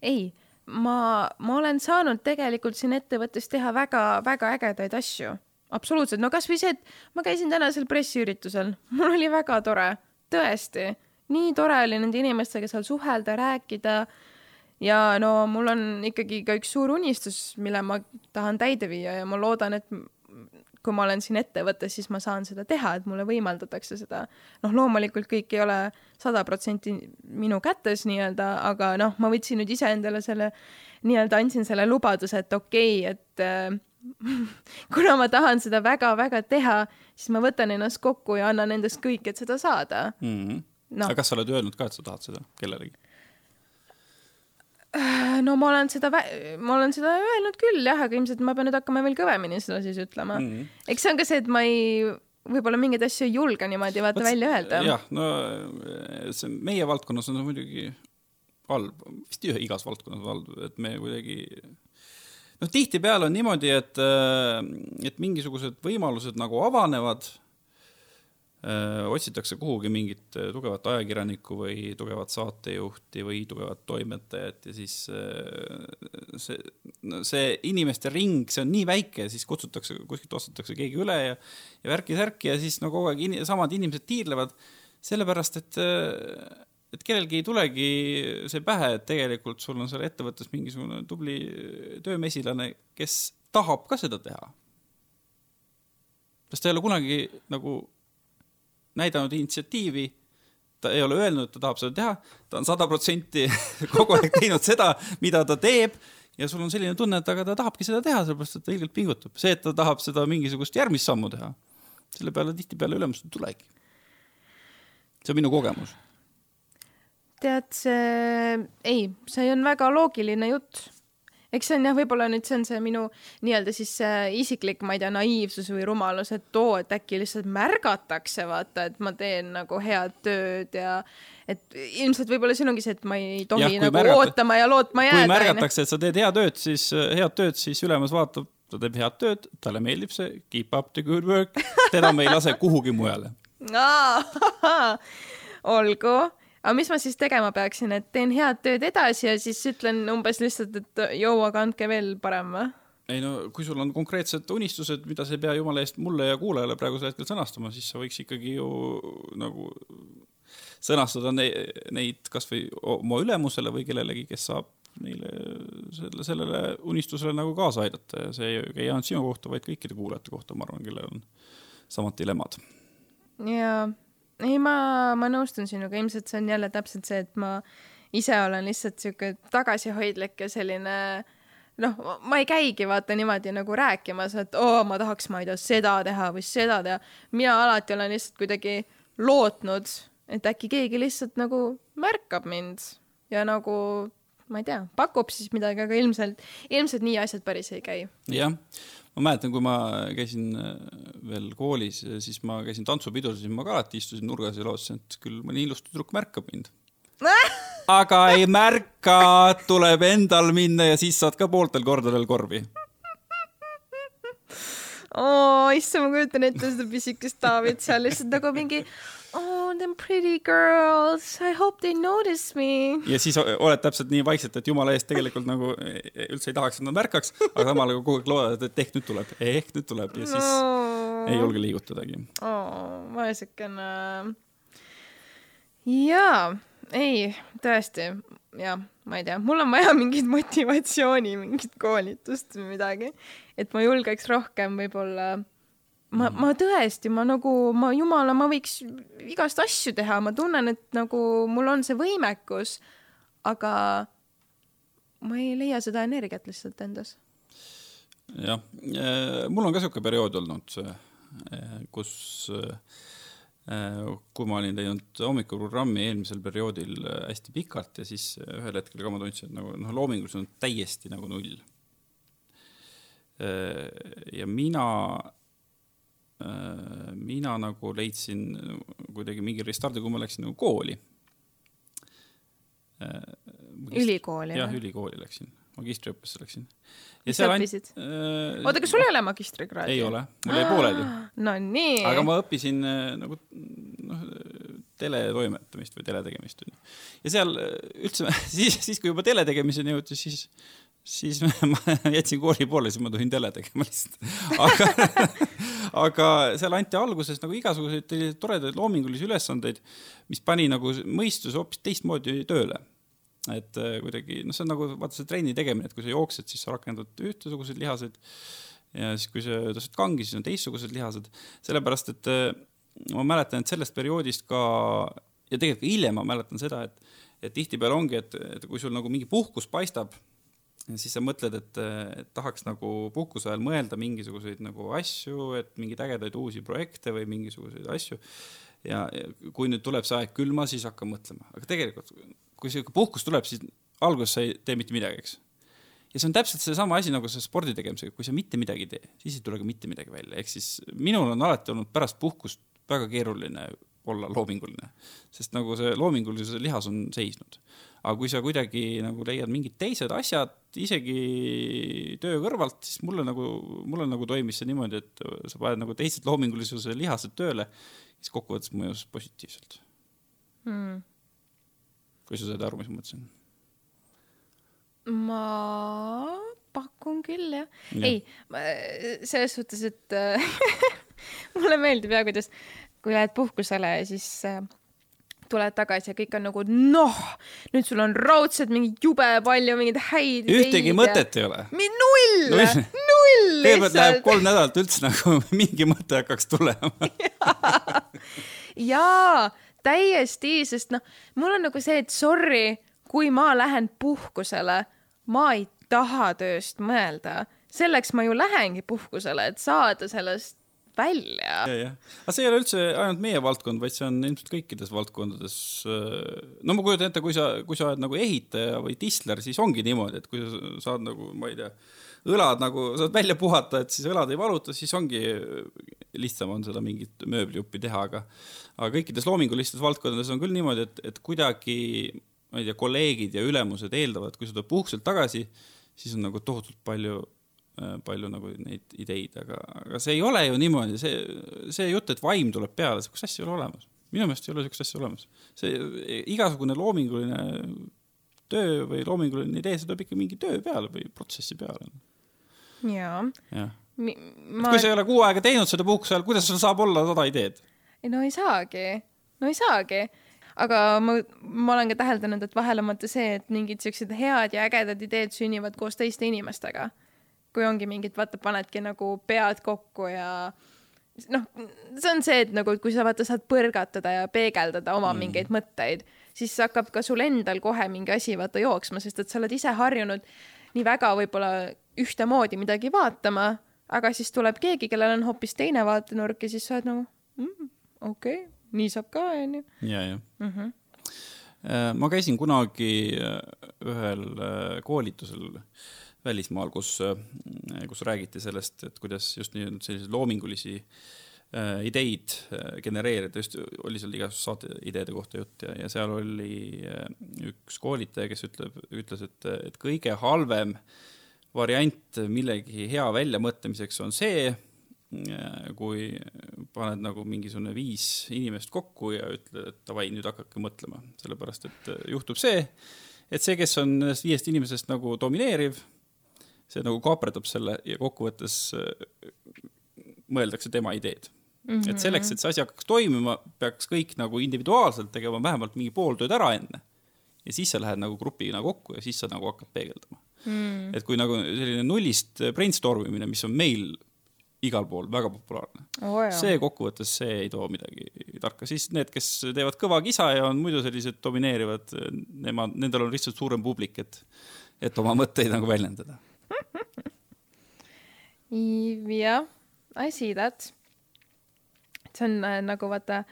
ei, ma, ma olen saanud tegelikult siin ettevõttes teha väga-väga ägedaid asju. Absoluutselt, no kasvõi see, et ma käisin tänasel pressiüritusel, mul oli väga tore tõesti, nii tore oli nende inimestega seal suhelda, rääkida ja no mul on ikkagi ka üks suur unistus, mille ma tahan täide viia ja ma loodan, et kui ma olen siin ettevõttes, siis ma saan seda teha, et mulle võimaldatakse seda. noh, loomulikult kõik ei ole sada protsenti minu kätes nii-öelda, aga noh, ma võtsin nüüd iseendale selle nii-öelda andsin selle lubaduse, et okei okay,, et äh, kuna ma tahan seda väga-väga teha, siis ma võtan ennast kokku ja annan endast kõik, et seda saada mm. -hmm. No. aga kas sa oled öelnud ka, et sa tahad seda kellelegi? Äh, no ma olen seda, ma olen seda öelnud küll jah, aga ilmselt ma pean nüüd hakkama veel kõvemini seda siis ütlema mm. -hmm. eks see on ka see, et ma ei, võib-olla mingeid asju ei julge niimoodi vaata Võt, välja öelda. jah, no see meie valdkonnas on muidugi halb, vist igas valdkonnas halb, et me kuidagi noh, tihtipeale on niimoodi, et, äh, et mingisugused võimalused nagu avanevad äh, otsitakse kuhugi mingit äh, tugevat ajakirjanikku või tugevat saatejuhti või tugevat toimetajat ja siis see, see inimeste ring, see on nii väike, siis kutsutakse, kuskilt ostetakse keegi üle ja, ja värki-särki ja siis no kogu aeg in, samad inimesed tiirlevad, sellepärast et et kellelgi ei tulegi see pähe, et tegelikult sul on seal ettevõttes mingisugune tubli töömesilane, kes tahab ka seda teha. sest ta ei ole kunagi nagu näidanud initsiatiivi, ta ei ole öelnud, et ta tahab seda teha, ta on sada protsenti [laughs] kogu aeg teinud seda, mida ta teeb ja sul on selline tunne, et aga ta tahabki seda teha, sellepärast et ta ilgelt pingutab. see, et ta tahab seda mingisugust järgmist sammu teha, selle peale tihtipeale ülemust ei tulegi. see on minu kogemus tead, see, ei, see on väga loogiline jutt. eks see on jah, võib-olla nüüd see on see minu nii-öelda siis see isiklik, ma ei tea, naiivsus või rumalus, et oo, et äkki lihtsalt märgatakse, vaata, et ma teen nagu head tööd ja et ilmselt võib-olla siin ongi see, et ma ei tohi ja, nagu märgata, ootama ja lootma jääda. kui märgatakse, et sa teed head tööd, siis head tööd, siis ülemus vaatab, ta teeb head tööd, talle meeldib see, keep up the good work, teda me ei lase kuhugi mujale [laughs] [laughs] olgu aga mis ma siis tegema peaksin, et teen head tööd edasi ja siis ütlen umbes lihtsalt, et joo, aga andke veel parem või? ei no kui sul on konkreetsed unistused, mida sa ei pea jumala eest mulle ja kuulajale praegusel hetkel sõnastama, siis sa võiks ikkagi ju nagu sõnastada ne neid kasvõi oma ülemusele või kellelegi, kes saab neile selle, sellele unistusele nagu kaasa aidata ja see ei ainult sinu kohta, vaid kõikide kuulajate kohta, ma arvan, kellel on samad dilemmad. jaa ei, ma, ma nõustun sinuga, ilmselt see on jälle täpselt see, et ma ise olen lihtsalt sihuke tagasihoidlik ja selline noh, ma ei käigi vaata niimoodi nagu rääkimas, et oo, ma tahaks, ma ei tea, seda teha või seda teha. mina alati olen lihtsalt kuidagi lootnud, et äkki keegi lihtsalt nagu märkab mind ja nagu ma ei tea, pakub siis midagi, aga ilmselt, ilmselt nii asjad päris ei käi. jah ma mäletan, kui ma käisin äh, veel koolis, siis ma käisin tantsupidudel, siis ma ka alati istusin nurgas ja lootsin, et küll mõni ilus tüdruk märkab mind [laughs] aga ei märka, tuleb endal minna ja siis saad ka pooltel kordadel korvi. Oo, issand, ma kujutan ette seda pisikest Taavit seal lihtsalt nagu mingi oh, them pretty girls, I hope they notice me. ja siis oled täpselt nii vaikselt, et jumala eest tegelikult nagu üldse ei tahaks, et nad märkaks, aga samal ajal kogu aeg loodad, et ehk nüüd tuleb, ehk nüüd tuleb ja siis no. ei julge liigutadagi oh,. vaesekene. jaa, ei, tõesti, jah, ma ei tea, mul on vaja mingit motivatsiooni, mingit koolitust või midagi, et ma julgeks rohkem võib-olla ma, mhm. ma tõesti, ma nagu, ma jumala, ma võiks igast asju teha, ma tunnen, et nagu mul on see võimekus, aga ma ei leia seda energiat lihtsalt endas. jah, eh, mul on ka sihuke periood olnud, eh, kus eh, kui ma olin teinud hommikuprogrammi eelmisel perioodil hästi pikalt ja siis ühel hetkel ka ma tundsin, et nagu noh, loominguliselt on täiesti nagu null. Ja mina Äh, mina nagu leidsin kuidagi mingi restardi, kui ma läksin nagu kooli. Äh, ülikooli? jah, ülikooli läksin, magistriõppesse läksin. mis sa õppisid äh,? oota, kas sul ei ole magistrikraadi? ei ole, mul jäi pooleli. no nii. aga ma õppisin äh, nagu noh, teletoimetamist või teletegemist onju. ja seal üldse [laughs] siis, siis kui juba teletegemiseni jõuti, siis siis [laughs] ma jätsin kooli poole, siis ma tulin tele tegema lihtsalt. aga, [laughs] aga seal anti alguses nagu igasuguseid toredaid loomingulisi ülesandeid, mis pani nagu mõistuse hoopis teistmoodi tööle. et äh, kuidagi, noh, see on nagu vaata see trenni tegemine, et kui sa jooksed, siis sa rakendad ühtesuguseid lihaseid ja siis, kui sa tõstad kangi, siis on teistsugused lihased, sellepärast et äh, ma mäletan, et sellest perioodist ka ja tegelikult ka hiljem ma mäletan seda, et, et tihtipeale ongi, et, et kui sul nagu mingi puhkus paistab siis sa mõtled, et, et tahaks nagu puhkuse ajal mõelda mingisuguseid nagu asju, et mingeid ägedaid uusi projekte või mingisuguseid asju. ja, kui nüüd tuleb see aeg külma, siis hakka mõtlema, aga tegelikult, kui sihuke puhkus tuleb, siis alguses sa ei tee mitte midagi, eks. ja see on täpselt seesama asi nagu see spordi tegemisega, kui sa mitte midagi ei tee, siis ei tule ka mitte midagi välja, ehk siis minul on alati olnud pärast puhkust väga keeruline olla loominguline, sest nagu see loomingulisuse lihas on seisnud aga kui sa kuidagi nagu leiad mingid teised asjad, isegi töö kõrvalt, siis mulle nagu, mulle nagu toimis see niimoodi, et sa paned nagu teised loomingulisuse lihased tööle, siis kokkuvõttes mõjus positiivselt. Mm.. kui sa saad aru, mis ma mõtlesin? ma pakun küll jah. Ja.. ei, selles suhtes, et [laughs] mulle meeldib ja kuidas, kui lähed puhkusele, siis äh, tuled tagasi ja kõik on nagu noh, nüüd sul on raudselt mingi jube palju mingeid häid ühtegi mõtet ja... ei ole. null, null, null [laughs] kõigepealt läheb kolm nädalat üldse nagu [laughs] mingi mõte hakkaks tulema. [laughs] Jaa, täiesti, sest noh, mul on nagu see, et sorry, kui ma lähen puhkusele, ma ei taha tööst mõelda. Selleks ma ju lähengi puhkusele, et saada sellest välja. aga see ei ole üldse ainult meie valdkond, vaid see on ilmselt kõikides valdkondades. Äh, no ma kujutan ette, kui sa, kui sa oled nagu ehitaja või tisler, siis ongi niimoodi, et kui sa saad nagu, ma ei tea, õlad nagu saad välja puhata, et siis õlad ei valuta, siis ongi lihtsam on seda mingit mööblijuppi teha, aga aga kõikides loomingulistes valdkondades on küll niimoodi, et, et kuidagi ma ei tea, kolleegid ja ülemused eeldavad, kui sa tuled puhkuselt tagasi, siis on nagu tohutult palju palju nagu neid ideid, aga, aga see ei ole ju niimoodi, see, see jutt, et vaim tuleb peale, sihukest asja ei ole olemas. minu meelest ei ole sihukest asja olemas. see igasugune loominguline töö või loominguline idee, see tuleb ikka mingi töö peale või protsessi peale. jaa ja. Ma... kui sa ei ole kuu aega teinud seda puhkuse ajal, kuidas sul saab olla sada ideed? ei no ei saagi, no ei saagi aga ma, ma olen ka täheldanud, et vahel on vaata see, et mingid siuksed head ja ägedad ideed sünnivad koos teiste inimestega kui ongi mingid, vaata, panedki nagu pead kokku ja noh, see on see, et nagu, kui sa vaata saad põrgatada ja peegeldada oma mm. mingeid mõtteid, siis hakkab ka sul endal kohe mingi asi vaata jooksma, sest et sa oled ise harjunud nii väga võib-olla ühtemoodi midagi vaatama, aga siis tuleb keegi, kellel on hoopis teine vaatenurk ja siis sa oled nagu mm, okei okay,, nii saab ka, onju. ja, ja mm. -hmm. ma käisin kunagi äh, ühel äh, koolitusel välismaal, kus, äh, kus räägiti sellest, et kuidas just nii selliseid loomingulisi äh, ideid äh, genereerida, just oli seal igasuguste saateideede kohta jutt ja, ja seal oli üks koolitaja, kes ütleb, ütles, et, et kõige halvem variant millegi hea väljamõtlemiseks on see, kui paned nagu mingisugune viis inimest kokku ja ütled, et davai, nüüd hakake mõtlema, sellepärast et juhtub see, et see, kes on nendest viiest inimesest nagu domineeriv, see nagu kaaperdab selle ja kokkuvõttes äh, mõeldakse tema ideed mm. -hmm. et selleks, et see asi hakkaks toimima, peaks kõik nagu individuaalselt tegema vähemalt mingi pool tööd ära enne. ja siis sa lähed nagu grupina kokku ja siis sa nagu hakkad peegeldama mm.. et kui nagu selline nullist brainstorm imine, mis on meil igal pool väga populaarne oh,. see kokkuvõttes, see ei too midagi tarka, siis need, kes teevad kõva kisa ja on muidu sellised domineerivad, nemad, nendel on lihtsalt suurem publik, et, et oma mõtteid nagu väljendada [laughs] jah, I see that. see on äh, nagu vaata,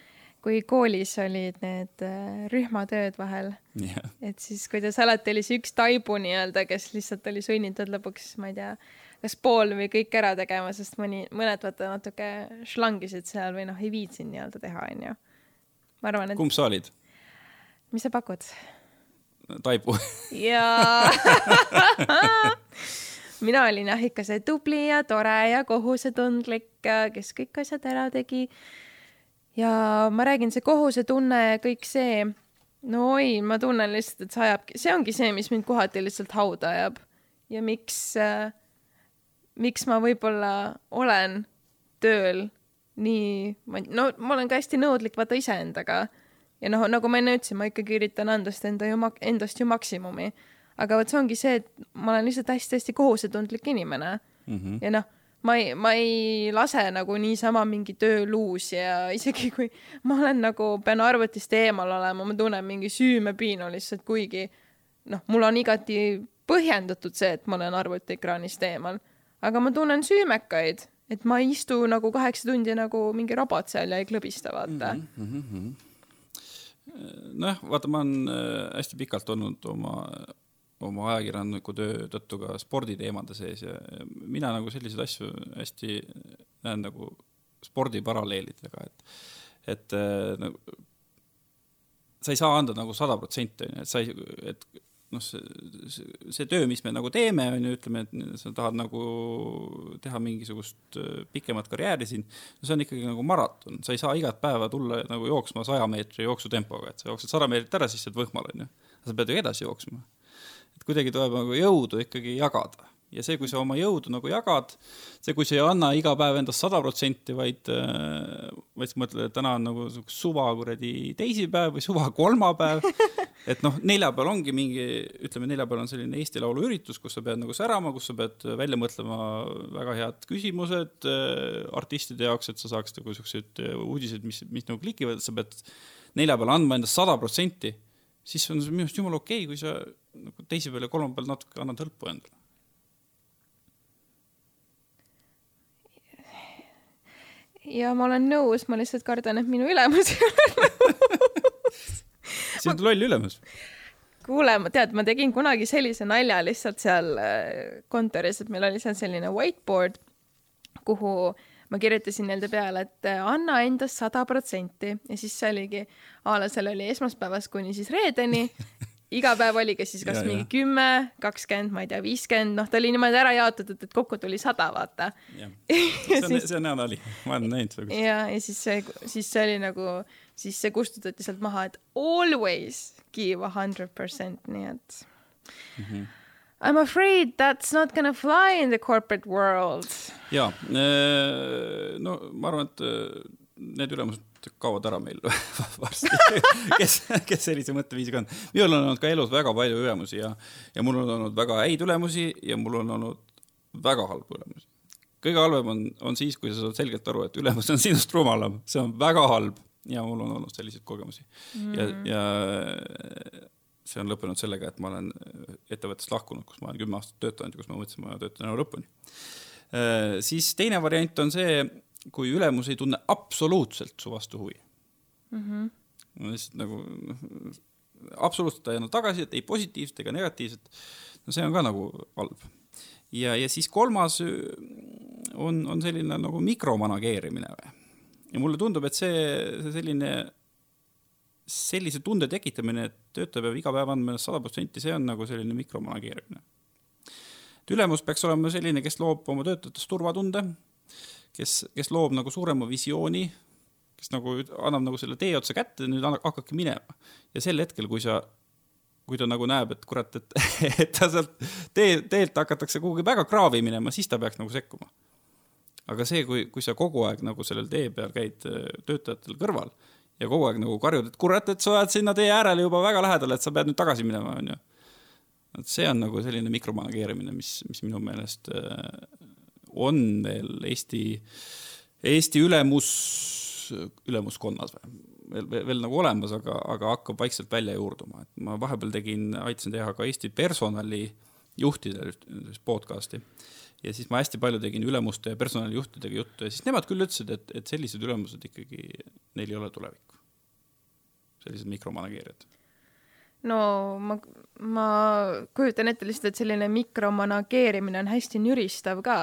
kui koolis olid need äh, rühmatööd vahel yeah., et siis kuidas alati oli see üks taibu nii-öelda, kes lihtsalt oli sunnitud lõpuks, ma ei tea, kas pool või kõik ära tegema, sest mõni, mõned vaata natuke šlangisid seal või noh, ei viitsinud nii-öelda teha, onju. ma arvan, et. kumb sa olid? mis sa pakud? taibu jaa [laughs] mina olin jah ikka see tubli ja tore ja kohusetundlik, kes kõik asjad ära tegi. ja ma räägin, see kohusetunne ja kõik see, no oi, ma tunnen lihtsalt, et see ajab, see ongi see, mis mind kohati lihtsalt hauda ajab. ja miks äh,, miks ma võib-olla olen tööl nii, ma, no ma olen ka hästi nõudlik vaata iseendaga ja noh, nagu ma enne ütlesin, ma ikkagi üritan anda enda ju, endast ju maksimumi. Aga vot see ongi see, et ma olen lihtsalt hästi-hästi kohusetundlik inimene mm. -hmm. ja noh, ma ei, ma ei lase nagu niisama mingi töö luus ja [laughs] isegi kui ma olen nagu, pean arvutist eemal olema, ma tunnen mingi süümepiinu lihtsalt, kuigi noh, mul on igati põhjendatud see, et ma olen arvutiekraanist eemal, aga ma tunnen süümekaid et ma ei istu nagu kaheksa tundi nagu mingi robot seal ja ei klõbista, vaata mm. -hmm. nojah, vaata, ma olen äh, hästi pikalt olnud oma, oma ajakirjaniku töö tõttu ka sporditeemade sees ja mina nagu selliseid asju hästi näen nagu spordiparalleelidega, et, et äh, nagu sa ei saa anda nagu sada protsenti, onju, et sa ei, et noh, see, see, see töö, mis me nagu teeme, on ju, ütleme, et sa tahad nagu teha mingisugust äh, pikemat karjääri siin, no see on ikkagi nagu maraton, sa ei saa igat päeva tulla nagu jooksma saja meetri jooksutempoga, et sa jooksed sada meetrit ära, siis jääd võhmale, on ju. sa pead ju edasi jooksma. Et kuidagi tuleb nagu jõudu ikkagi jagada ja see, kui sa oma jõudu nagu jagad, see, kui sa ei anna iga päev endast sada protsenti, vaid, äh, vaid sa mõtled, et täna on nagu suva kuradi teisipäev või suva kolmapäev. [laughs] et noh, neljapäeval ongi mingi, ütleme, neljapäeval on selline Eesti Laulu üritus, kus sa pead nagu särama, kus sa pead välja mõtlema väga head küsimused äh, artistide jaoks, et sa saaks nagu siukseid uudiseid, mis, mis nagu klikivad, et sa pead neljapäeval andma endast sada protsenti. Siis on see minu arust jumala okei okay,, kui sa nagu teisipäeval ja kolmapäeval natuke annad hõlpu endale ja ma olen nõus, ma lihtsalt kardan, et minu ülemus ei ole nõus. [laughs] sind on loll ülemus. kuule, ma tead, ma tegin kunagi sellise nalja lihtsalt seal äh, kontoris, et meil oli seal selline whiteboard, kuhu ma kirjutasin nende peale, et anna endast sada protsenti ja siis see oligi, a la seal oli esmaspäevast kuni siis reedeni iga päev oligi siis kas ja, mingi kümme, kakskümmend, ma ei tea, viiskümmend, noh, ta oli niimoodi ära jaotatud, et kokku tuli sada, vaata. [laughs] see on, see on hea nali, ma olen näinud seda. ja, ja siis see, siis see oli nagu, siis see kustutati sealt maha, et always give a hundred percent, nii et mm. -hmm. I m afraid that's not gonna fly in the corporate world. ja, äh, no ma arvan, et äh, need ülemused kaovad ära meil [laughs] varsti kes, kes sellise mõtteviisiga on. minul on olnud ka elus väga palju ülemusi ja, ja mul on olnud väga häid ülemusi ja mul on olnud väga halbu ülemusi. kõige halvem on, on siis, kui sa saad selgelt aru, et ülemus on sinust rumalam, see on väga halb ja mul on olnud selliseid kogemusi mm. ja, ja see on lõppenud sellega, et ma olen ettevõttest lahkunud, kus ma olen kümme aastat töötanud ja kus ma mõtlesin, ma töötan elu lõpuni. Äh, siis teine variant on see kui ülemus ei tunne absoluutselt su vastu huvi mm. -hmm. no lihtsalt nagu [laughs] absoluutselt ei anna tagasisidet, ei positiivset ega negatiivset. no see on ka nagu halb. ja, ja siis kolmas on, on selline nagu mikromanageerimine või. ja mulle tundub, et see, see selline, sellise tunde tekitamine, et töötaja peab iga päev andma ennast sada protsenti, see on nagu selline mikromanageerimine. et ülemus peaks olema selline, kes loob oma töötajatest turvatunde kes, kes loob nagu suurema visiooni, kes nagu annab nagu selle tee otsa kätte, nüüd hakake minema. ja sel hetkel, kui sa, kui ta nagu näeb, et kurat, et, [laughs] et ta sealt tee, teelt hakatakse kuhugi väga kraavi minema, siis ta peaks nagu sekkuma. aga see, kui, kui sa kogu aeg nagu sellel tee peal käid töötajatel kõrval ja kogu aeg nagu karjud, et kurat, et sa oled sinna tee äärele juba väga lähedal, et sa pead nüüd tagasi minema, onju. et see on nagu selline mikromanageerimine, mis, mis minu meelest äh, on veel Eesti, Eesti ülemus, ülemuskonnas või? veel, veel, veel nagu olemas, aga, aga hakkab vaikselt välja juurduma, et ma vahepeal tegin, aitasin teha ka Eesti personalijuhtidele podcast'i ja siis ma hästi palju tegin ülemuste ja personalijuhtidega juttu ja siis nemad küll ütlesid, et, et sellised ülemused ikkagi, neil ei ole tulevikku. sellised mikromanageerijad no ma, ma kujutan ette lihtsalt, et selline mikromanageerimine on hästi nüristav ka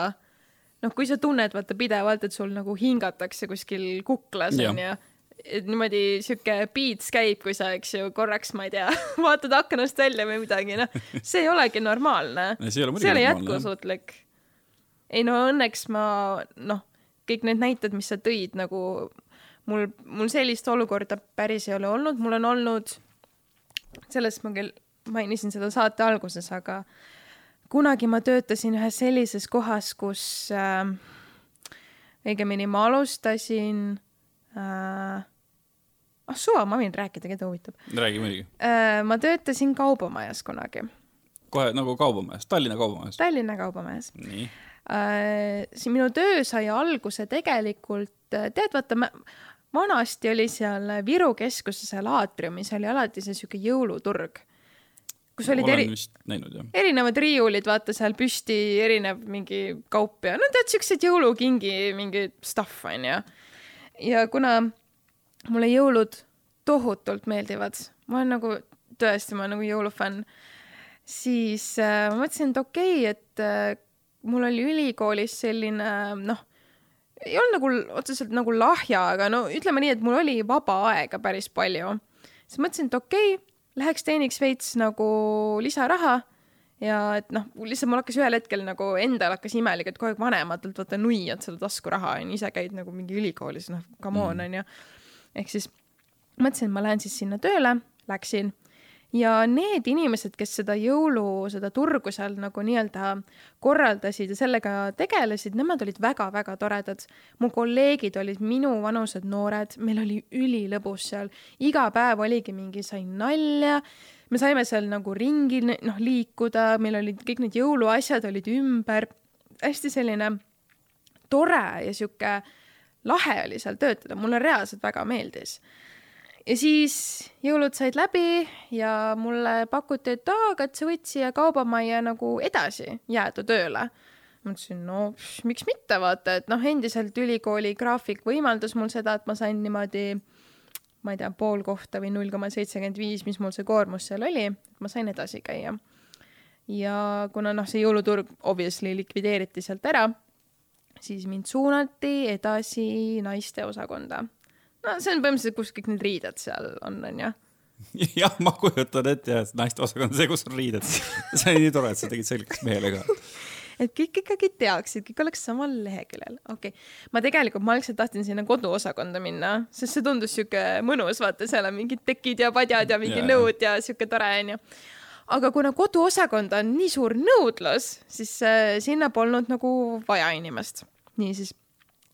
noh, kui sa tunned vaata pidevalt, et sul nagu hingatakse kuskil kuklas onju et niimoodi sihuke beats käib, kui sa, eks ju, korraks, ma ei tea, [laughs] vaatad aknast välja või midagi, noh, see ei olegi normaalne. see ei ole, see ei ole jätkusuutlik. Ei no õnneks ma, noh, kõik need näited, mis sa tõid, nagu mul, mul sellist olukorda päris ei ole olnud, mul on olnud, sellest ma küll mainisin seda saate alguses, aga kunagi ma töötasin ühes sellises kohas, kus äh, õigemini ma alustasin äh,, ah suva, ma võin rääkida, keda huvitab räägi muidugi äh,. ma töötasin kaubamajas kunagi. kohe nagu kaubamajas, Tallinna kaubamajas? Tallinna kaubamajas. nii äh,. see minu töö sai alguse tegelikult, äh, tead, vaata, vanasti oli seal Viru keskuses seal aatriumis oli alati see sihuke jõuluturg kus olid eri, näinud, erinevad riiulid, vaata seal püsti erinev mingi kaup ja no tead, siuksed jõulukingi mingi stuff onju. ja kuna mulle jõulud tohutult meeldivad, ma olen nagu tõesti, ma olen nagu jõulufänn, siis äh, ma mõtlesin, et okei okay,, et äh, mul oli ülikoolis selline noh, ei olnud nagu otseselt nagu lahja, aga no ütleme nii, et mul oli vaba aega päris palju. siis mõtlesin, et okei okay,, läheks teeniks veits nagu lisaraha ja et noh, lihtsalt mul hakkas ühel hetkel nagu endal hakkas imelik, et kogu aeg vanematelt vaata nuiad seda taskuraha onju, ise käid nagu mingi ülikoolis, noh, come on onju mm.. ehk siis mõtlesin, et ma lähen siis sinna tööle, läksin ja need inimesed, kes seda jõulu, seda turgu seal nagu nii-öelda korraldasid ja sellega tegelesid, nemad olid väga-väga toredad. mu kolleegid olid minuvanused noored, meil oli ülilõbus seal, iga päev oligi mingi, sain nalja, me saime seal nagu ringi noh liikuda, meil olid kõik need jõuluasjad olid ümber, hästi selline tore ja sihuke lahe oli seal töötada, mulle reaalselt väga meeldis ja siis jõulud said läbi ja mulle pakuti, et aa, et sa võid siia kaubamajja nagu edasi jääda tööle. ma ütlesin, no pš, miks mitte, vaata, et noh, endiselt ülikooli graafik võimaldas mul seda, et ma sain niimoodi, ma ei tea, pool kohta või null koma seitsekümmend viis, mis mul see koormus seal oli, ma sain edasi käia. ja kuna noh, see jõuluturg obviously likvideeriti sealt ära, siis mind suunati edasi naiste osakonda no see on põhimõtteliselt, kus kõik need riided seal on, onju [laughs] jah, ma kujutan ette jah, et naiste osakond on see, kus on riided. [laughs] see oli nii tore, et sa tegid selgeks mehele ka. [laughs] et kõik ikkagi teaksid, kõik oleks samal leheküljel, okei okay.. ma tegelikult, ma algselt tahtsin sinna koduosakonda minna, sest see tundus sihuke mõnus, vaata, seal on mingid tekid ja padjad ja mingi yeah. nõud ja sihuke tore onju. aga kuna koduosakonda on nii suur nõudlus, siis äh, sinna polnud nagu vaja inimest. niisiis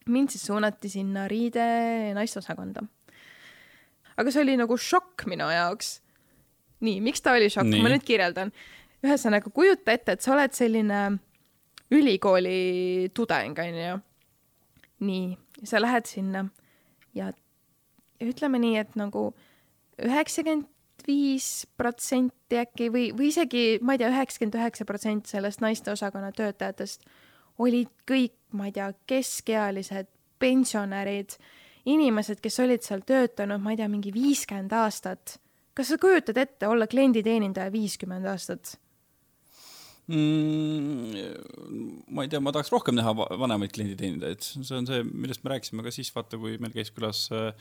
mind siis suunati sinna riide naisteosakonda. aga see oli nagu šokk minu jaoks. nii, miks ta oli šokk, ma nüüd kirjeldan. ühesõnaga, kujuta ette, et sa oled selline ülikooli tudeng, onju. nii, sa lähed sinna ja, ja ütleme nii, et nagu üheksakümmend viis protsenti äkki või, või isegi, ma ei tea, üheksakümmend üheksa protsenti sellest naisteosakonna töötajatest olid kõik, ma ei tea, keskealised, pensionärid, inimesed, kes olid seal töötanud, ma ei tea, mingi viiskümmend aastat. kas sa kujutad ette olla klienditeenindaja viiskümmend aastat? mm,? ma ei tea, ma tahaks rohkem näha vanemaid klienditeenindajaid, see on see, millest me rääkisime ka siis, vaata, kui meil käis külas äh,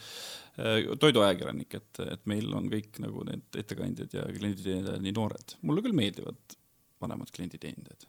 toiduajakirjanik, et, et meil on kõik nagu need ettekandjad ja klienditeenindajad nii noored. mulle küll meeldivad vanemad klienditeenindajad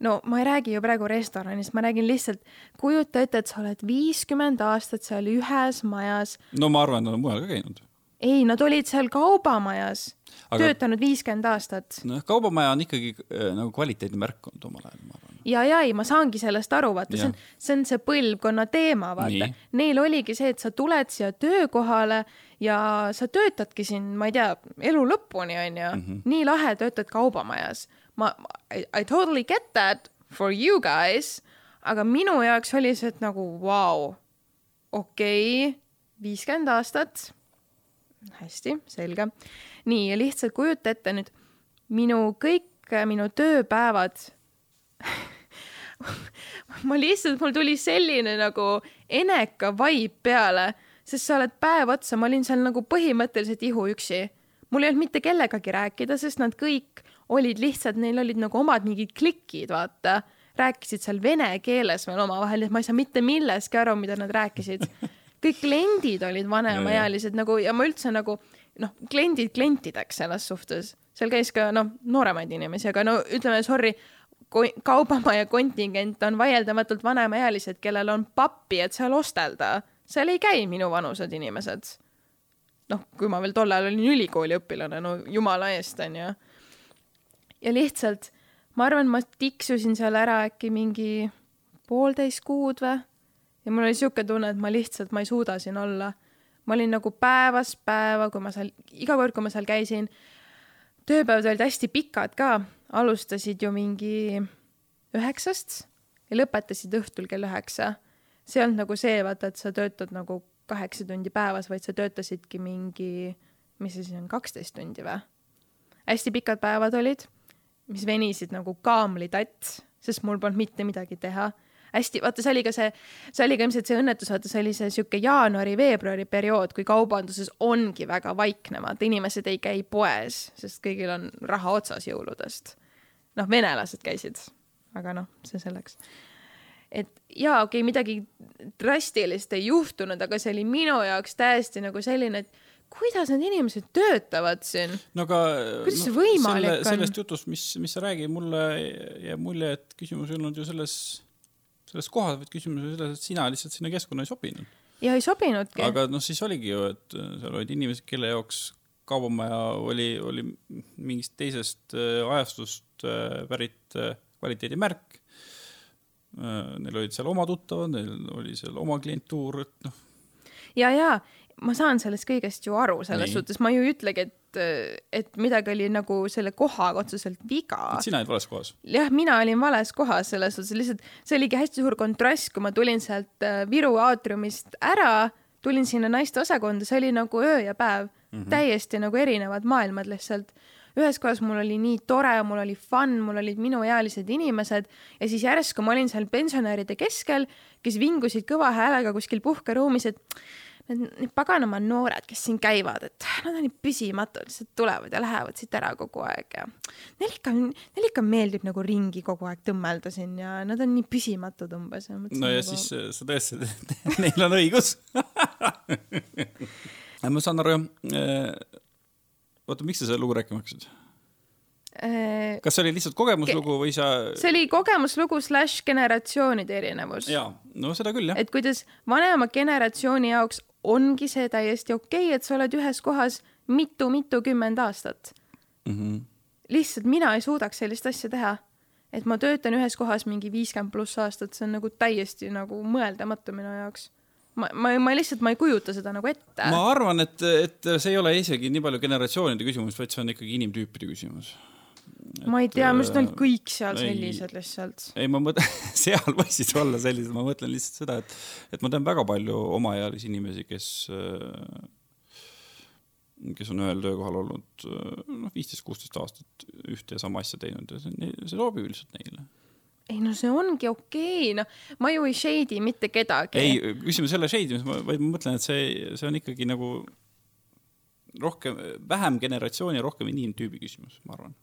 no ma ei räägi ju praegu restoranist, ma räägin lihtsalt, kujuta ette, et sa oled viiskümmend aastat seal ühes majas. no ma arvan, nad on mujal ka käinud. ei, nad olid seal kaubamajas Aga... töötanud viiskümmend aastat. nojah, kaubamaja on ikkagi äh, nagu kvaliteedimärk olnud omal ajal, ma arvan. ja, ja ei, ma saangi sellest aru, vaata, see on, see on see põlvkonna teema, vaata. Neil oligi see, et sa tuled siia töökohale ja sa töötadki siin, ma ei tea, elu lõpuni, onju. Mhm. nii lahe, töötad kaubamajas ma, I, I totally get that for you guys, aga minu jaoks oli see, et nagu vau wow,, okei okay,, viiskümmend aastat. hästi, selge. nii, ja lihtsalt kujuta ette nüüd minu kõik minu tööpäevad [laughs] ma lihtsalt, mul tuli selline nagu eneka vibe peale, sest sa oled päev otsa, ma olin seal nagu põhimõtteliselt ihuüksi. mul ei olnud mitte kellegagi rääkida, sest nad kõik olid lihtsalt, neil olid nagu omad mingid klikid, vaata, rääkisid seal vene keeles veel omavahel, et ma ei saa mitte millestki aru, mida nad rääkisid. [laughs] kõik kliendid olid vanemaealised nagu ja ma üldse nagu noh, kliendid klientideks selles suhtes, seal käis ka noh, nooremaid inimesi, aga no ütleme, sorry, kaubamaja kontingent on vaieldamatult vanemaealised, kellel on pappi, et seal ostelda. seal ei käi minuvanused inimesed. noh, kui ma veel tol ajal olin ülikooli õpilane, no jumala eest, onju ja lihtsalt ma arvan, ma tiksusin seal ära äkki mingi poolteist kuud või ja mul oli siuke tunne, et ma lihtsalt, ma ei suuda siin olla. ma olin nagu päevast päeva, kui ma seal, iga kord, kui ma seal käisin, tööpäevad olid hästi pikad ka, alustasid ju mingi üheksast ja lõpetasid õhtul kell üheksa. see ei olnud nagu see, vaata, et sa töötad nagu kaheksa tundi päevas, vaid sa töötasidki mingi, mis see siis on, kaksteist tundi või? hästi pikad päevad olid, mis venisid nagu kaamlitatt, sest mul polnud mitte midagi teha hästi, vaata, see oli ka see, see oli ka ilmselt see õnnetus, vaata, see oli see sihuke jaanuari-veebruari periood, kui kaubanduses ongi väga vaikne, vaata, inimesed ei käi poes, sest kõigil on raha otsas jõuludest. noh, venelased käisid, aga noh, see selleks. et jaa, okei okay,, midagi drastilist ei juhtunud, aga see oli minu jaoks täiesti nagu selline, et kuidas need inimesed töötavad siin. no aga Kuidas see võimalik on? sellest jutust, mis, mis sa räägid, mulle jääb mulje, et küsimus ei olnud ju selles, selles kohas, vaid küsimus oli selles, et sina lihtsalt sinna keskkonna ei sobinud. ja ei sobinudki. aga noh, siis oligi ju, et seal olid inimesed, kelle jaoks kaubamaja oli, oli mingist teisest äh, ajastust äh, pärit äh, kvaliteedimärk. Neil olid seal oma tuttavad, neil oli seal oma klientuur, et noh, ja, ja ma saan sellest kõigest ju aru, selles Nii. suhtes ma ju ei ütlegi, et, et midagi oli nagu selle kohaga otseselt viga. sina olid vales kohas. jah, mina olin vales kohas selles suhtes, lihtsalt see oligi hästi suur kontrast, kui ma tulin sealt äh, Viru aatriumist ära, tulin sinna naiste osakonda, see oli nagu öö ja päev mm, -hmm. täiesti nagu erinevad maailmad lihtsalt. ühes kohas mul oli nii tore, mul oli fun, mul olid minuealised inimesed ja siis järsku ma olin seal pensionäride keskel, kes vingusid kõva häälega kuskil puhkeruumis, et need, paganama noored, kes siin käivad, et nad on nii püsimatud, lihtsalt tulevad ja lähevad siit ära kogu aeg ja neil ikka, neil ikka meeldib nagu ringi kogu aeg tõmmelda siin ja nad on nii püsimatud umbes. no ja siis äh, sa tõestasid, et [laughs] neil on õigus. [laughs] ma saan aru, oota, miks sa selle lugu rääkima hakkasid? äh, kas see oli lihtsalt kogemuslugu või sa? see oli kogemuslugu slaš generatsioonide erinevus. jaa, no seda küll jah. et kuidas vanema generatsiooni jaoks ongi see täiesti okei okay,, et sa oled ühes kohas mitu-mitukümmend aastat. Mm -hmm. lihtsalt mina ei suudaks sellist asja teha. et ma töötan ühes kohas mingi viiskümmend pluss aastat, see on nagu täiesti nagu mõeldamatu minu jaoks. ma, ma, ma lihtsalt, ma ei kujuta seda nagu ette. ma arvan, et, et see ei ole isegi nii palju generatsioonide küsimus, vaid see on ikkagi inimtüüpide küsimus. Ma ei tea, minu arust äh, olid kõik seal ei- sellised lihtsalt. ei, ma mõtlen, [laughs] seal võisid olla sellised, ma mõtlen lihtsalt seda, et, et ma tean väga palju omaealisi inimesi, kes, kes on ühel töökohal olnud noh, viisteist, kuusteist aastat ühte ja sama asja teinud ja see, see sobib lihtsalt neile. ei no see ongi okei okay., noh, ma ju ei shade'i mitte kedagi. ei, küsimus ei ole shade imis, vaid ma mõtlen, et see, see on ikkagi nagu rohkem, vähem generatsiooni ja rohkem inimtüübi küsimus, ma arvan.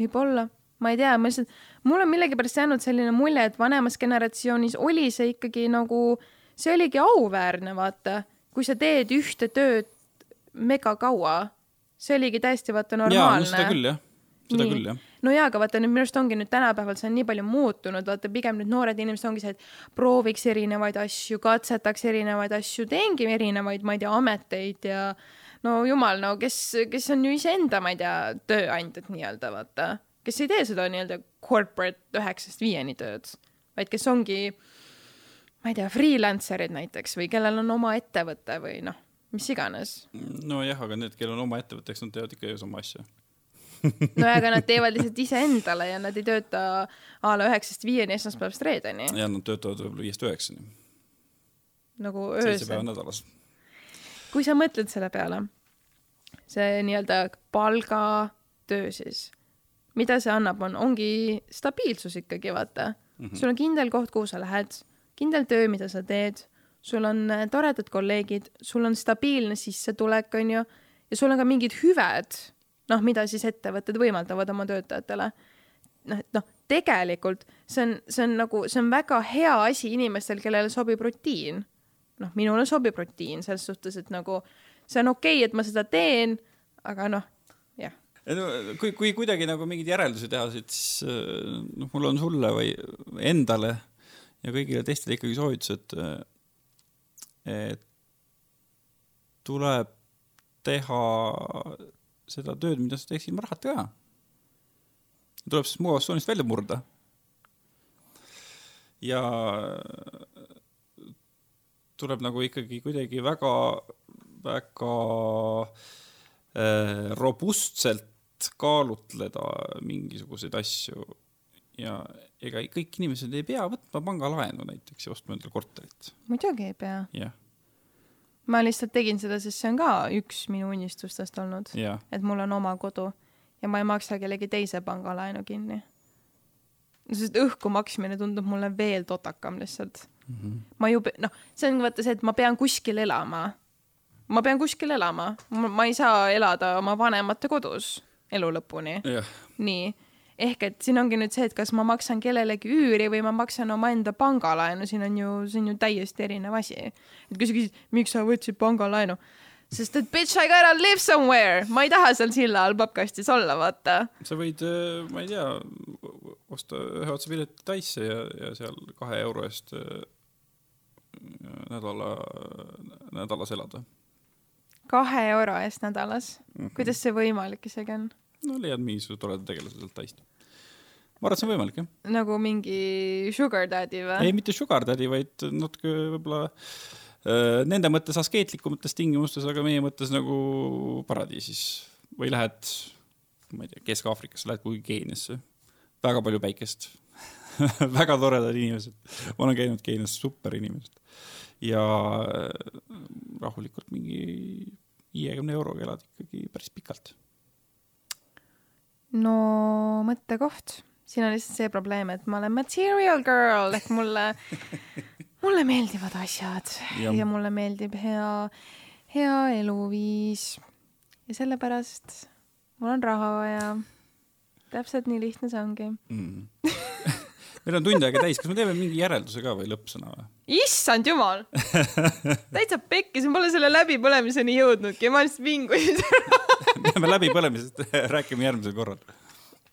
võib-olla, ma ei tea, ma lihtsalt, mul on millegipärast jäänud selline mulje, et vanemas generatsioonis oli see ikkagi nagu, see oligi auväärne, vaata, kui sa teed ühte tööd mega kaua, see oligi täiesti vaata normaalne seda küll jah, seda Nii. küll jah. no jaa, aga vaata nüüd minu arust ongi nüüd tänapäeval see on nii palju muutunud, vaata pigem nüüd noored inimesed ongi see, et prooviks erinevaid asju, katsetaks erinevaid asju, teengi erinevaid, ma ei tea, ameteid ja no jumal, no kes, kes on ju iseenda, ma ei tea, tööandjad nii-öelda vaata, kes ei tee seda nii-öelda corporate üheksast viieni tööd, vaid kes ongi, ma ei tea, freelancer'id näiteks või kellel on oma ettevõte või noh, mis iganes nojah, aga need, kellel on oma ettevõte, eks nad teevad ikka ju sama asja. no ja aga nad [laughs] teevad lihtsalt iseendale ja nad ei tööta a la üheksast viieni esmaspäevast reedeni ja nad töötavad võib-olla viiest üheksani, nagu seitse päeva öösel. nädalas. Kui sa mõtled selle peale, see nii-öelda palgatöö siis, mida see annab, on, ongi stabiilsus ikkagi vaata mm. -hmm. sul on kindel koht, kuhu sa lähed, kindel töö, mida sa teed, sul on äh, toredad kolleegid, sul on stabiilne sissetulek, onju, ja sul on ka mingid hüved, noh, mida siis ettevõtted võimaldavad oma töötajatele noh, et noh, tegelikult see on, see on nagu, see on väga hea asi inimestel, kellele sobib rutiin. noh, minule sobib rutiin selles suhtes, et nagu see on okei okay,, et ma seda teen, aga noh, jah. no kui, kui kuidagi nagu mingeid järeldusi teha siis äh, noh, mul on sulle või endale ja kõigile teistele ikkagi soovitus, et, et tuleb teha seda tööd, mida sa teeksid ilma rahata ka. tuleb siis mugavustsoonist välja murda. ja tuleb nagu ikkagi kuidagi väga, väga äh, robustselt kaalutleda mingisuguseid asju ja ega kõik inimesed ei pea võtma pangalaenu näiteks ja ostma endale korterit. muidugi ei pea. jah, ma lihtsalt tegin seda, sest see on ka üks minu unistustest olnud, et mul on oma kodu ja ma ei maksa kellegi teise pangalaenu kinni. sest õhku maksmine tundub mulle veel totakam lihtsalt Mhm. ma ju, noh, see on vaata see, et ma pean kuskil elama. ma pean kuskil elama, ma ei saa elada oma vanemate kodus elu lõpuni. jah, nii, ehk et siin ongi nüüd see, et kas ma maksan kellelegi üüri või ma maksan omaenda pangalaenu, siin on ju, see on ju täiesti erinev asi. et kui sa küsid, miks sa võtsid pangalaenu, sest et bitch I gotta live somewhere, ma ei taha seal silla all pappkastis olla, vaata. sa võid, ma ei tea, osta ühe otsa pileti Taisse ja, ja seal kahe euro eest äh, nädala, nädalas elada. kahe euro eest nädalas, Mhm. kuidas see võimalik isegi on? no leiad mingisuguse toreda tegelase sealt Taist. ma arvan, et see on võimalik, jah. nagu mingi sugar daddy või? ei, mitte sugar daddy, vaid natuke võib-olla äh, nende mõttes askeetlikumates tingimustes, aga meie mõttes nagu paradiisis. või lähed, ma ei tea, Kesk-Aafrikasse, lähed kuhugi Keeniasse, väga palju päikest [laughs] väga toredad inimesed. ma olen käinud Keenias, super inimesed. ja äh, rahulikult mingi viiekümne euroga elad ikkagi päris pikalt. no mõttekoht, siin on lihtsalt see probleem, et ma olen material girl ehk mulle, [laughs] mulle meeldivad asjad ja. Ja mulle meeldib hea, hea eluviis. ja sellepärast mul on raha vaja. täpselt nii lihtne see ongi. mm. [laughs] meil on tund aega täis, kas me teeme mingi järelduse ka või lõppsõna või? issand jumal, [laughs] täitsa pekkis, ma pole selle läbipõlemiseni jõudnudki, ma lihtsalt vingusin [laughs] peame läbipõlemisest [laughs] rääkima järgmisel korral.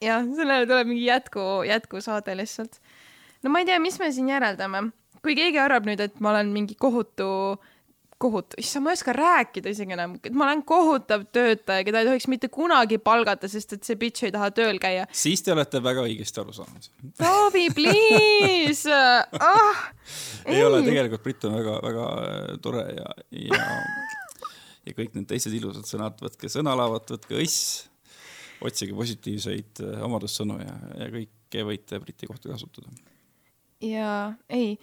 jah, sellele tuleb mingi jätku, jätkusaade lihtsalt. no ma ei tea, mis me siin järeldame. kui keegi arvab nüüd, et ma olen mingi kohutu, kohutu, issand, ma ei oska rääkida isegi enam, et ma olen kohutav töötaja, keda ei tohiks mitte kunagi palgata, sest et see bitch ei taha tööl käia. siis te olete väga õigesti aru saanud. Taavi, please [laughs] ah, ei ole, tegelikult Brit on väga-väga tore ja, ja, ja kõik need teised ilusad sõnad, võtke sõnalaevad, võtke õiss, otsige positiivseid äh, omadussõnu ja, ja kõike võite Briti kohta kasutada. ja ei,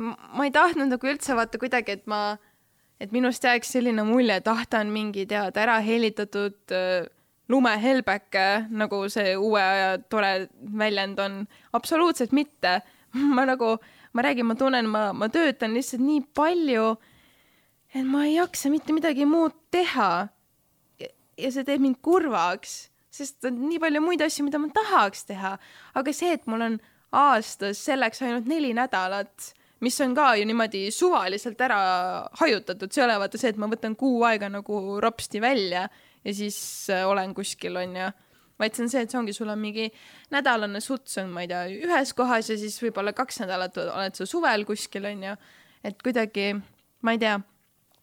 ma ei tahtnud nagu üldse vaata kuidagi, et ma, et minust jääks selline mulje, et ah, ta on mingi tead ära hellitatud äh, lumehelbeke, nagu see uue aja tore väljend on. absoluutselt mitte. [laughs] ma nagu, ma räägin, ma tunnen, ma, ma töötan lihtsalt nii palju, et ma ei jaksa mitte midagi muud teha. ja see teeb mind kurvaks, sest on nii palju muid asju, mida ma tahaks teha, aga see, et mul on aastas selleks ainult neli nädalat, mis on ka ju niimoodi suvaliselt ära hajutatud, see ei ole vaata see, et ma võtan kuu aega nagu ropsti välja ja siis äh, olen kuskil, onju. vaid see on see, et see ongi, sul on mingi nädalane suts on, ma ei tea, ühes kohas ja siis võib-olla kaks nädalat oled sa suvel kuskil, onju. et kuidagi, ma ei tea,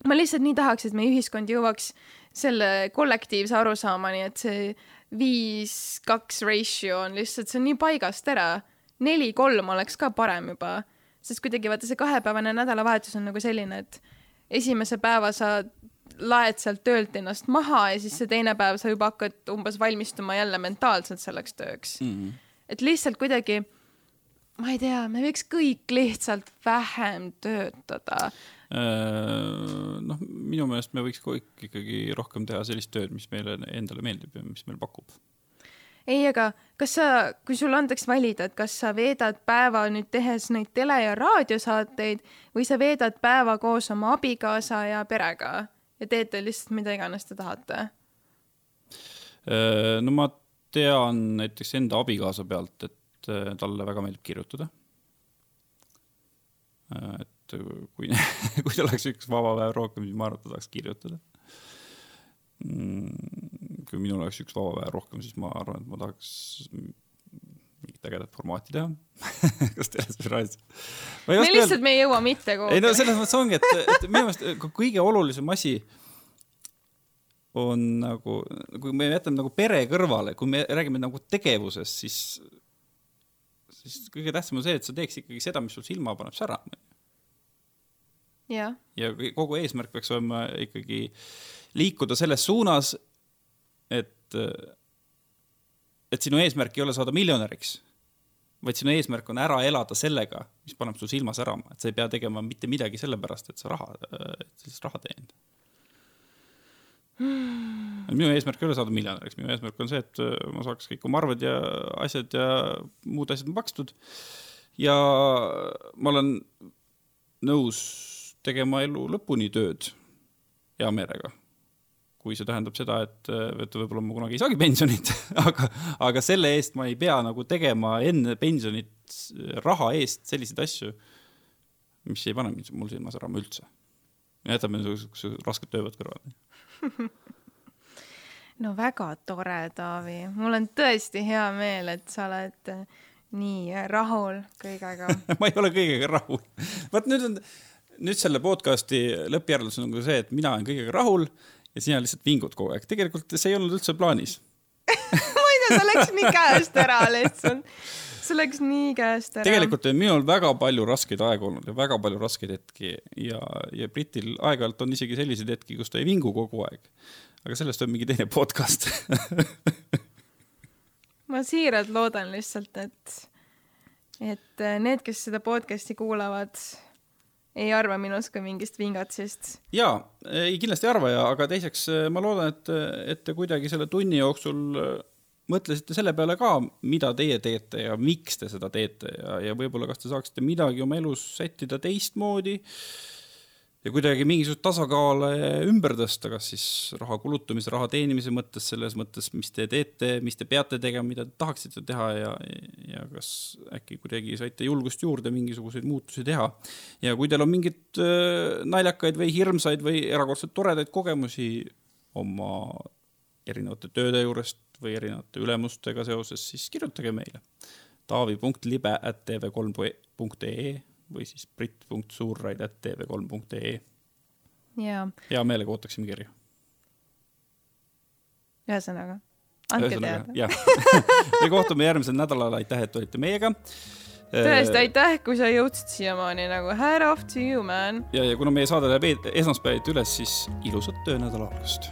ma lihtsalt nii tahaks, et meie ühiskond jõuaks selle kollektiivse arusaamani, et see viis, kaks ratio on lihtsalt, see on nii paigast ära. neli, kolm oleks ka parem juba, sest kuidagi vaata see kahepäevane nädalavahetus on nagu selline, et esimese päeva sa laed sealt töölt ennast maha ja siis see teine päev sa juba hakkad umbes valmistuma jälle mentaalselt selleks tööks Mm -hmm. et lihtsalt kuidagi, ma ei tea, me võiks kõik lihtsalt vähem töötada. noh, minu meelest me võiks kõik ikkagi rohkem teha sellist tööd, mis meile endale meeldib ja mis meil pakub. ei, aga kas sa, kui sulle antaks valida, et kas sa veedad päeva nüüd tehes neid tele- ja raadiosaateid või sa veedad päeva koos oma abikaasa ja perega ja teete lihtsalt mida iganes te tahate? no ma tean näiteks enda abikaasa pealt, et äh, talle väga meeldib kirjutada. et kui, [laughs] kui tal oleks üks vaba päev rohkem, siis ma arvan, et ta tahaks kirjutada. Kui minul oleks üks vaba päev rohkem, siis ma arvan, et ma tahaks mingit ägedat formaati teha. [laughs] kas teles või raadios? me lihtsalt, me ei jõua mitte ei no kuhugi. selles mõttes ongi, et, et minu meelest kõige olulisem asi on nagu, kui me jätame nagu pere kõrvale, kui me räägime nagu tegevusest, siis, siis kõige tähtsam on see, et sa teeks ikkagi seda, mis sul silma paneb särama. ja kogu eesmärk peaks olema ikkagi liikuda selles suunas, et, et sinu eesmärk ei ole saada miljonäriks, vaid sinu eesmärk on ära elada sellega, mis paneb sul silma särama, et sa ei pea tegema mitte midagi sellepärast, et sa raha, et sa siis raha teenid minu eesmärk ei ole saada miljonäriks, minu eesmärk on see, et äh, ma saaks kõik oma arved ja asjad ja muud asjad makstud. ja ma olen nõus tegema elu lõpuni tööd hea meelega. Kui see tähendab seda, et, et võib-olla ma kunagi ei saagi pensionit [laughs] aga, aga selle eest ma ei pea nagu tegema enne pensionit raha eest selliseid asju, mis ei pane mul silma särama üldse. jätame niisuguse rasked tööd kõrvale [laughs] no väga tore, Taavi, mul on tõesti hea meel, et sa oled nii rahul kõigega. [laughs] ma ei ole kõigega rahul. vot nüüd on, nüüd selle podcast'i lõppjäreldus on nagu see, et mina olen kõigega rahul ja sina lihtsalt vingud kogu aeg. tegelikult see ei olnud üldse plaanis. [laughs] ma ei tea, see läks nii käest ära lihtsalt. see läks nii käest ära. tegelikult on minul väga palju raskeid aegu olnud ja väga palju raskeid hetki ja, ja Britil aeg-ajalt on isegi selliseid hetki, kus ta ei vingu kogu aeg. aga sellest on mingi teine podcast [laughs] ma siiralt loodan lihtsalt, et, et need, kes seda podcast'i kuulavad, ei arva minust kui mingist vingatsist. jaa, ei kindlasti ei arva ja, aga teiseks ma loodan, et, et te kuidagi selle tunni jooksul äh, mõtlesite selle peale ka, mida teie teete ja miks te seda teete ja, ja võib-olla kas te saaksite midagi oma elus sättida teistmoodi ja kuidagi mingisugust tasakaalu ümber tõsta, kas siis raha kulutamise, raha teenimise mõttes, selles mõttes, mis te teete, mis te peate tegema, mida te tahaksite teha ja, ja kas äkki kuidagi saite julgust juurde mingisuguseid muutusi teha. ja kui teil on mingeid äh, naljakaid või hirmsaid või erakordselt toredaid kogemusi oma erinevate tööde juurest või erinevate ülemustega seoses, siis kirjutage meile taavi.libe at tv3.ee või siis brit.suurraid at tv3.ee. jaa, hea meelega ootaksime kirju. ühesõnaga, andke teada. jah, me kohtume järgmisel nädalal, aitäh, et olite meiega. tõesti, aitäh, kui sa jõudsid siiamaani nagu head off to you, man. ja, ja kuna meie saade läheb e- esmaspäeviti üles, siis ilusat töönädala algust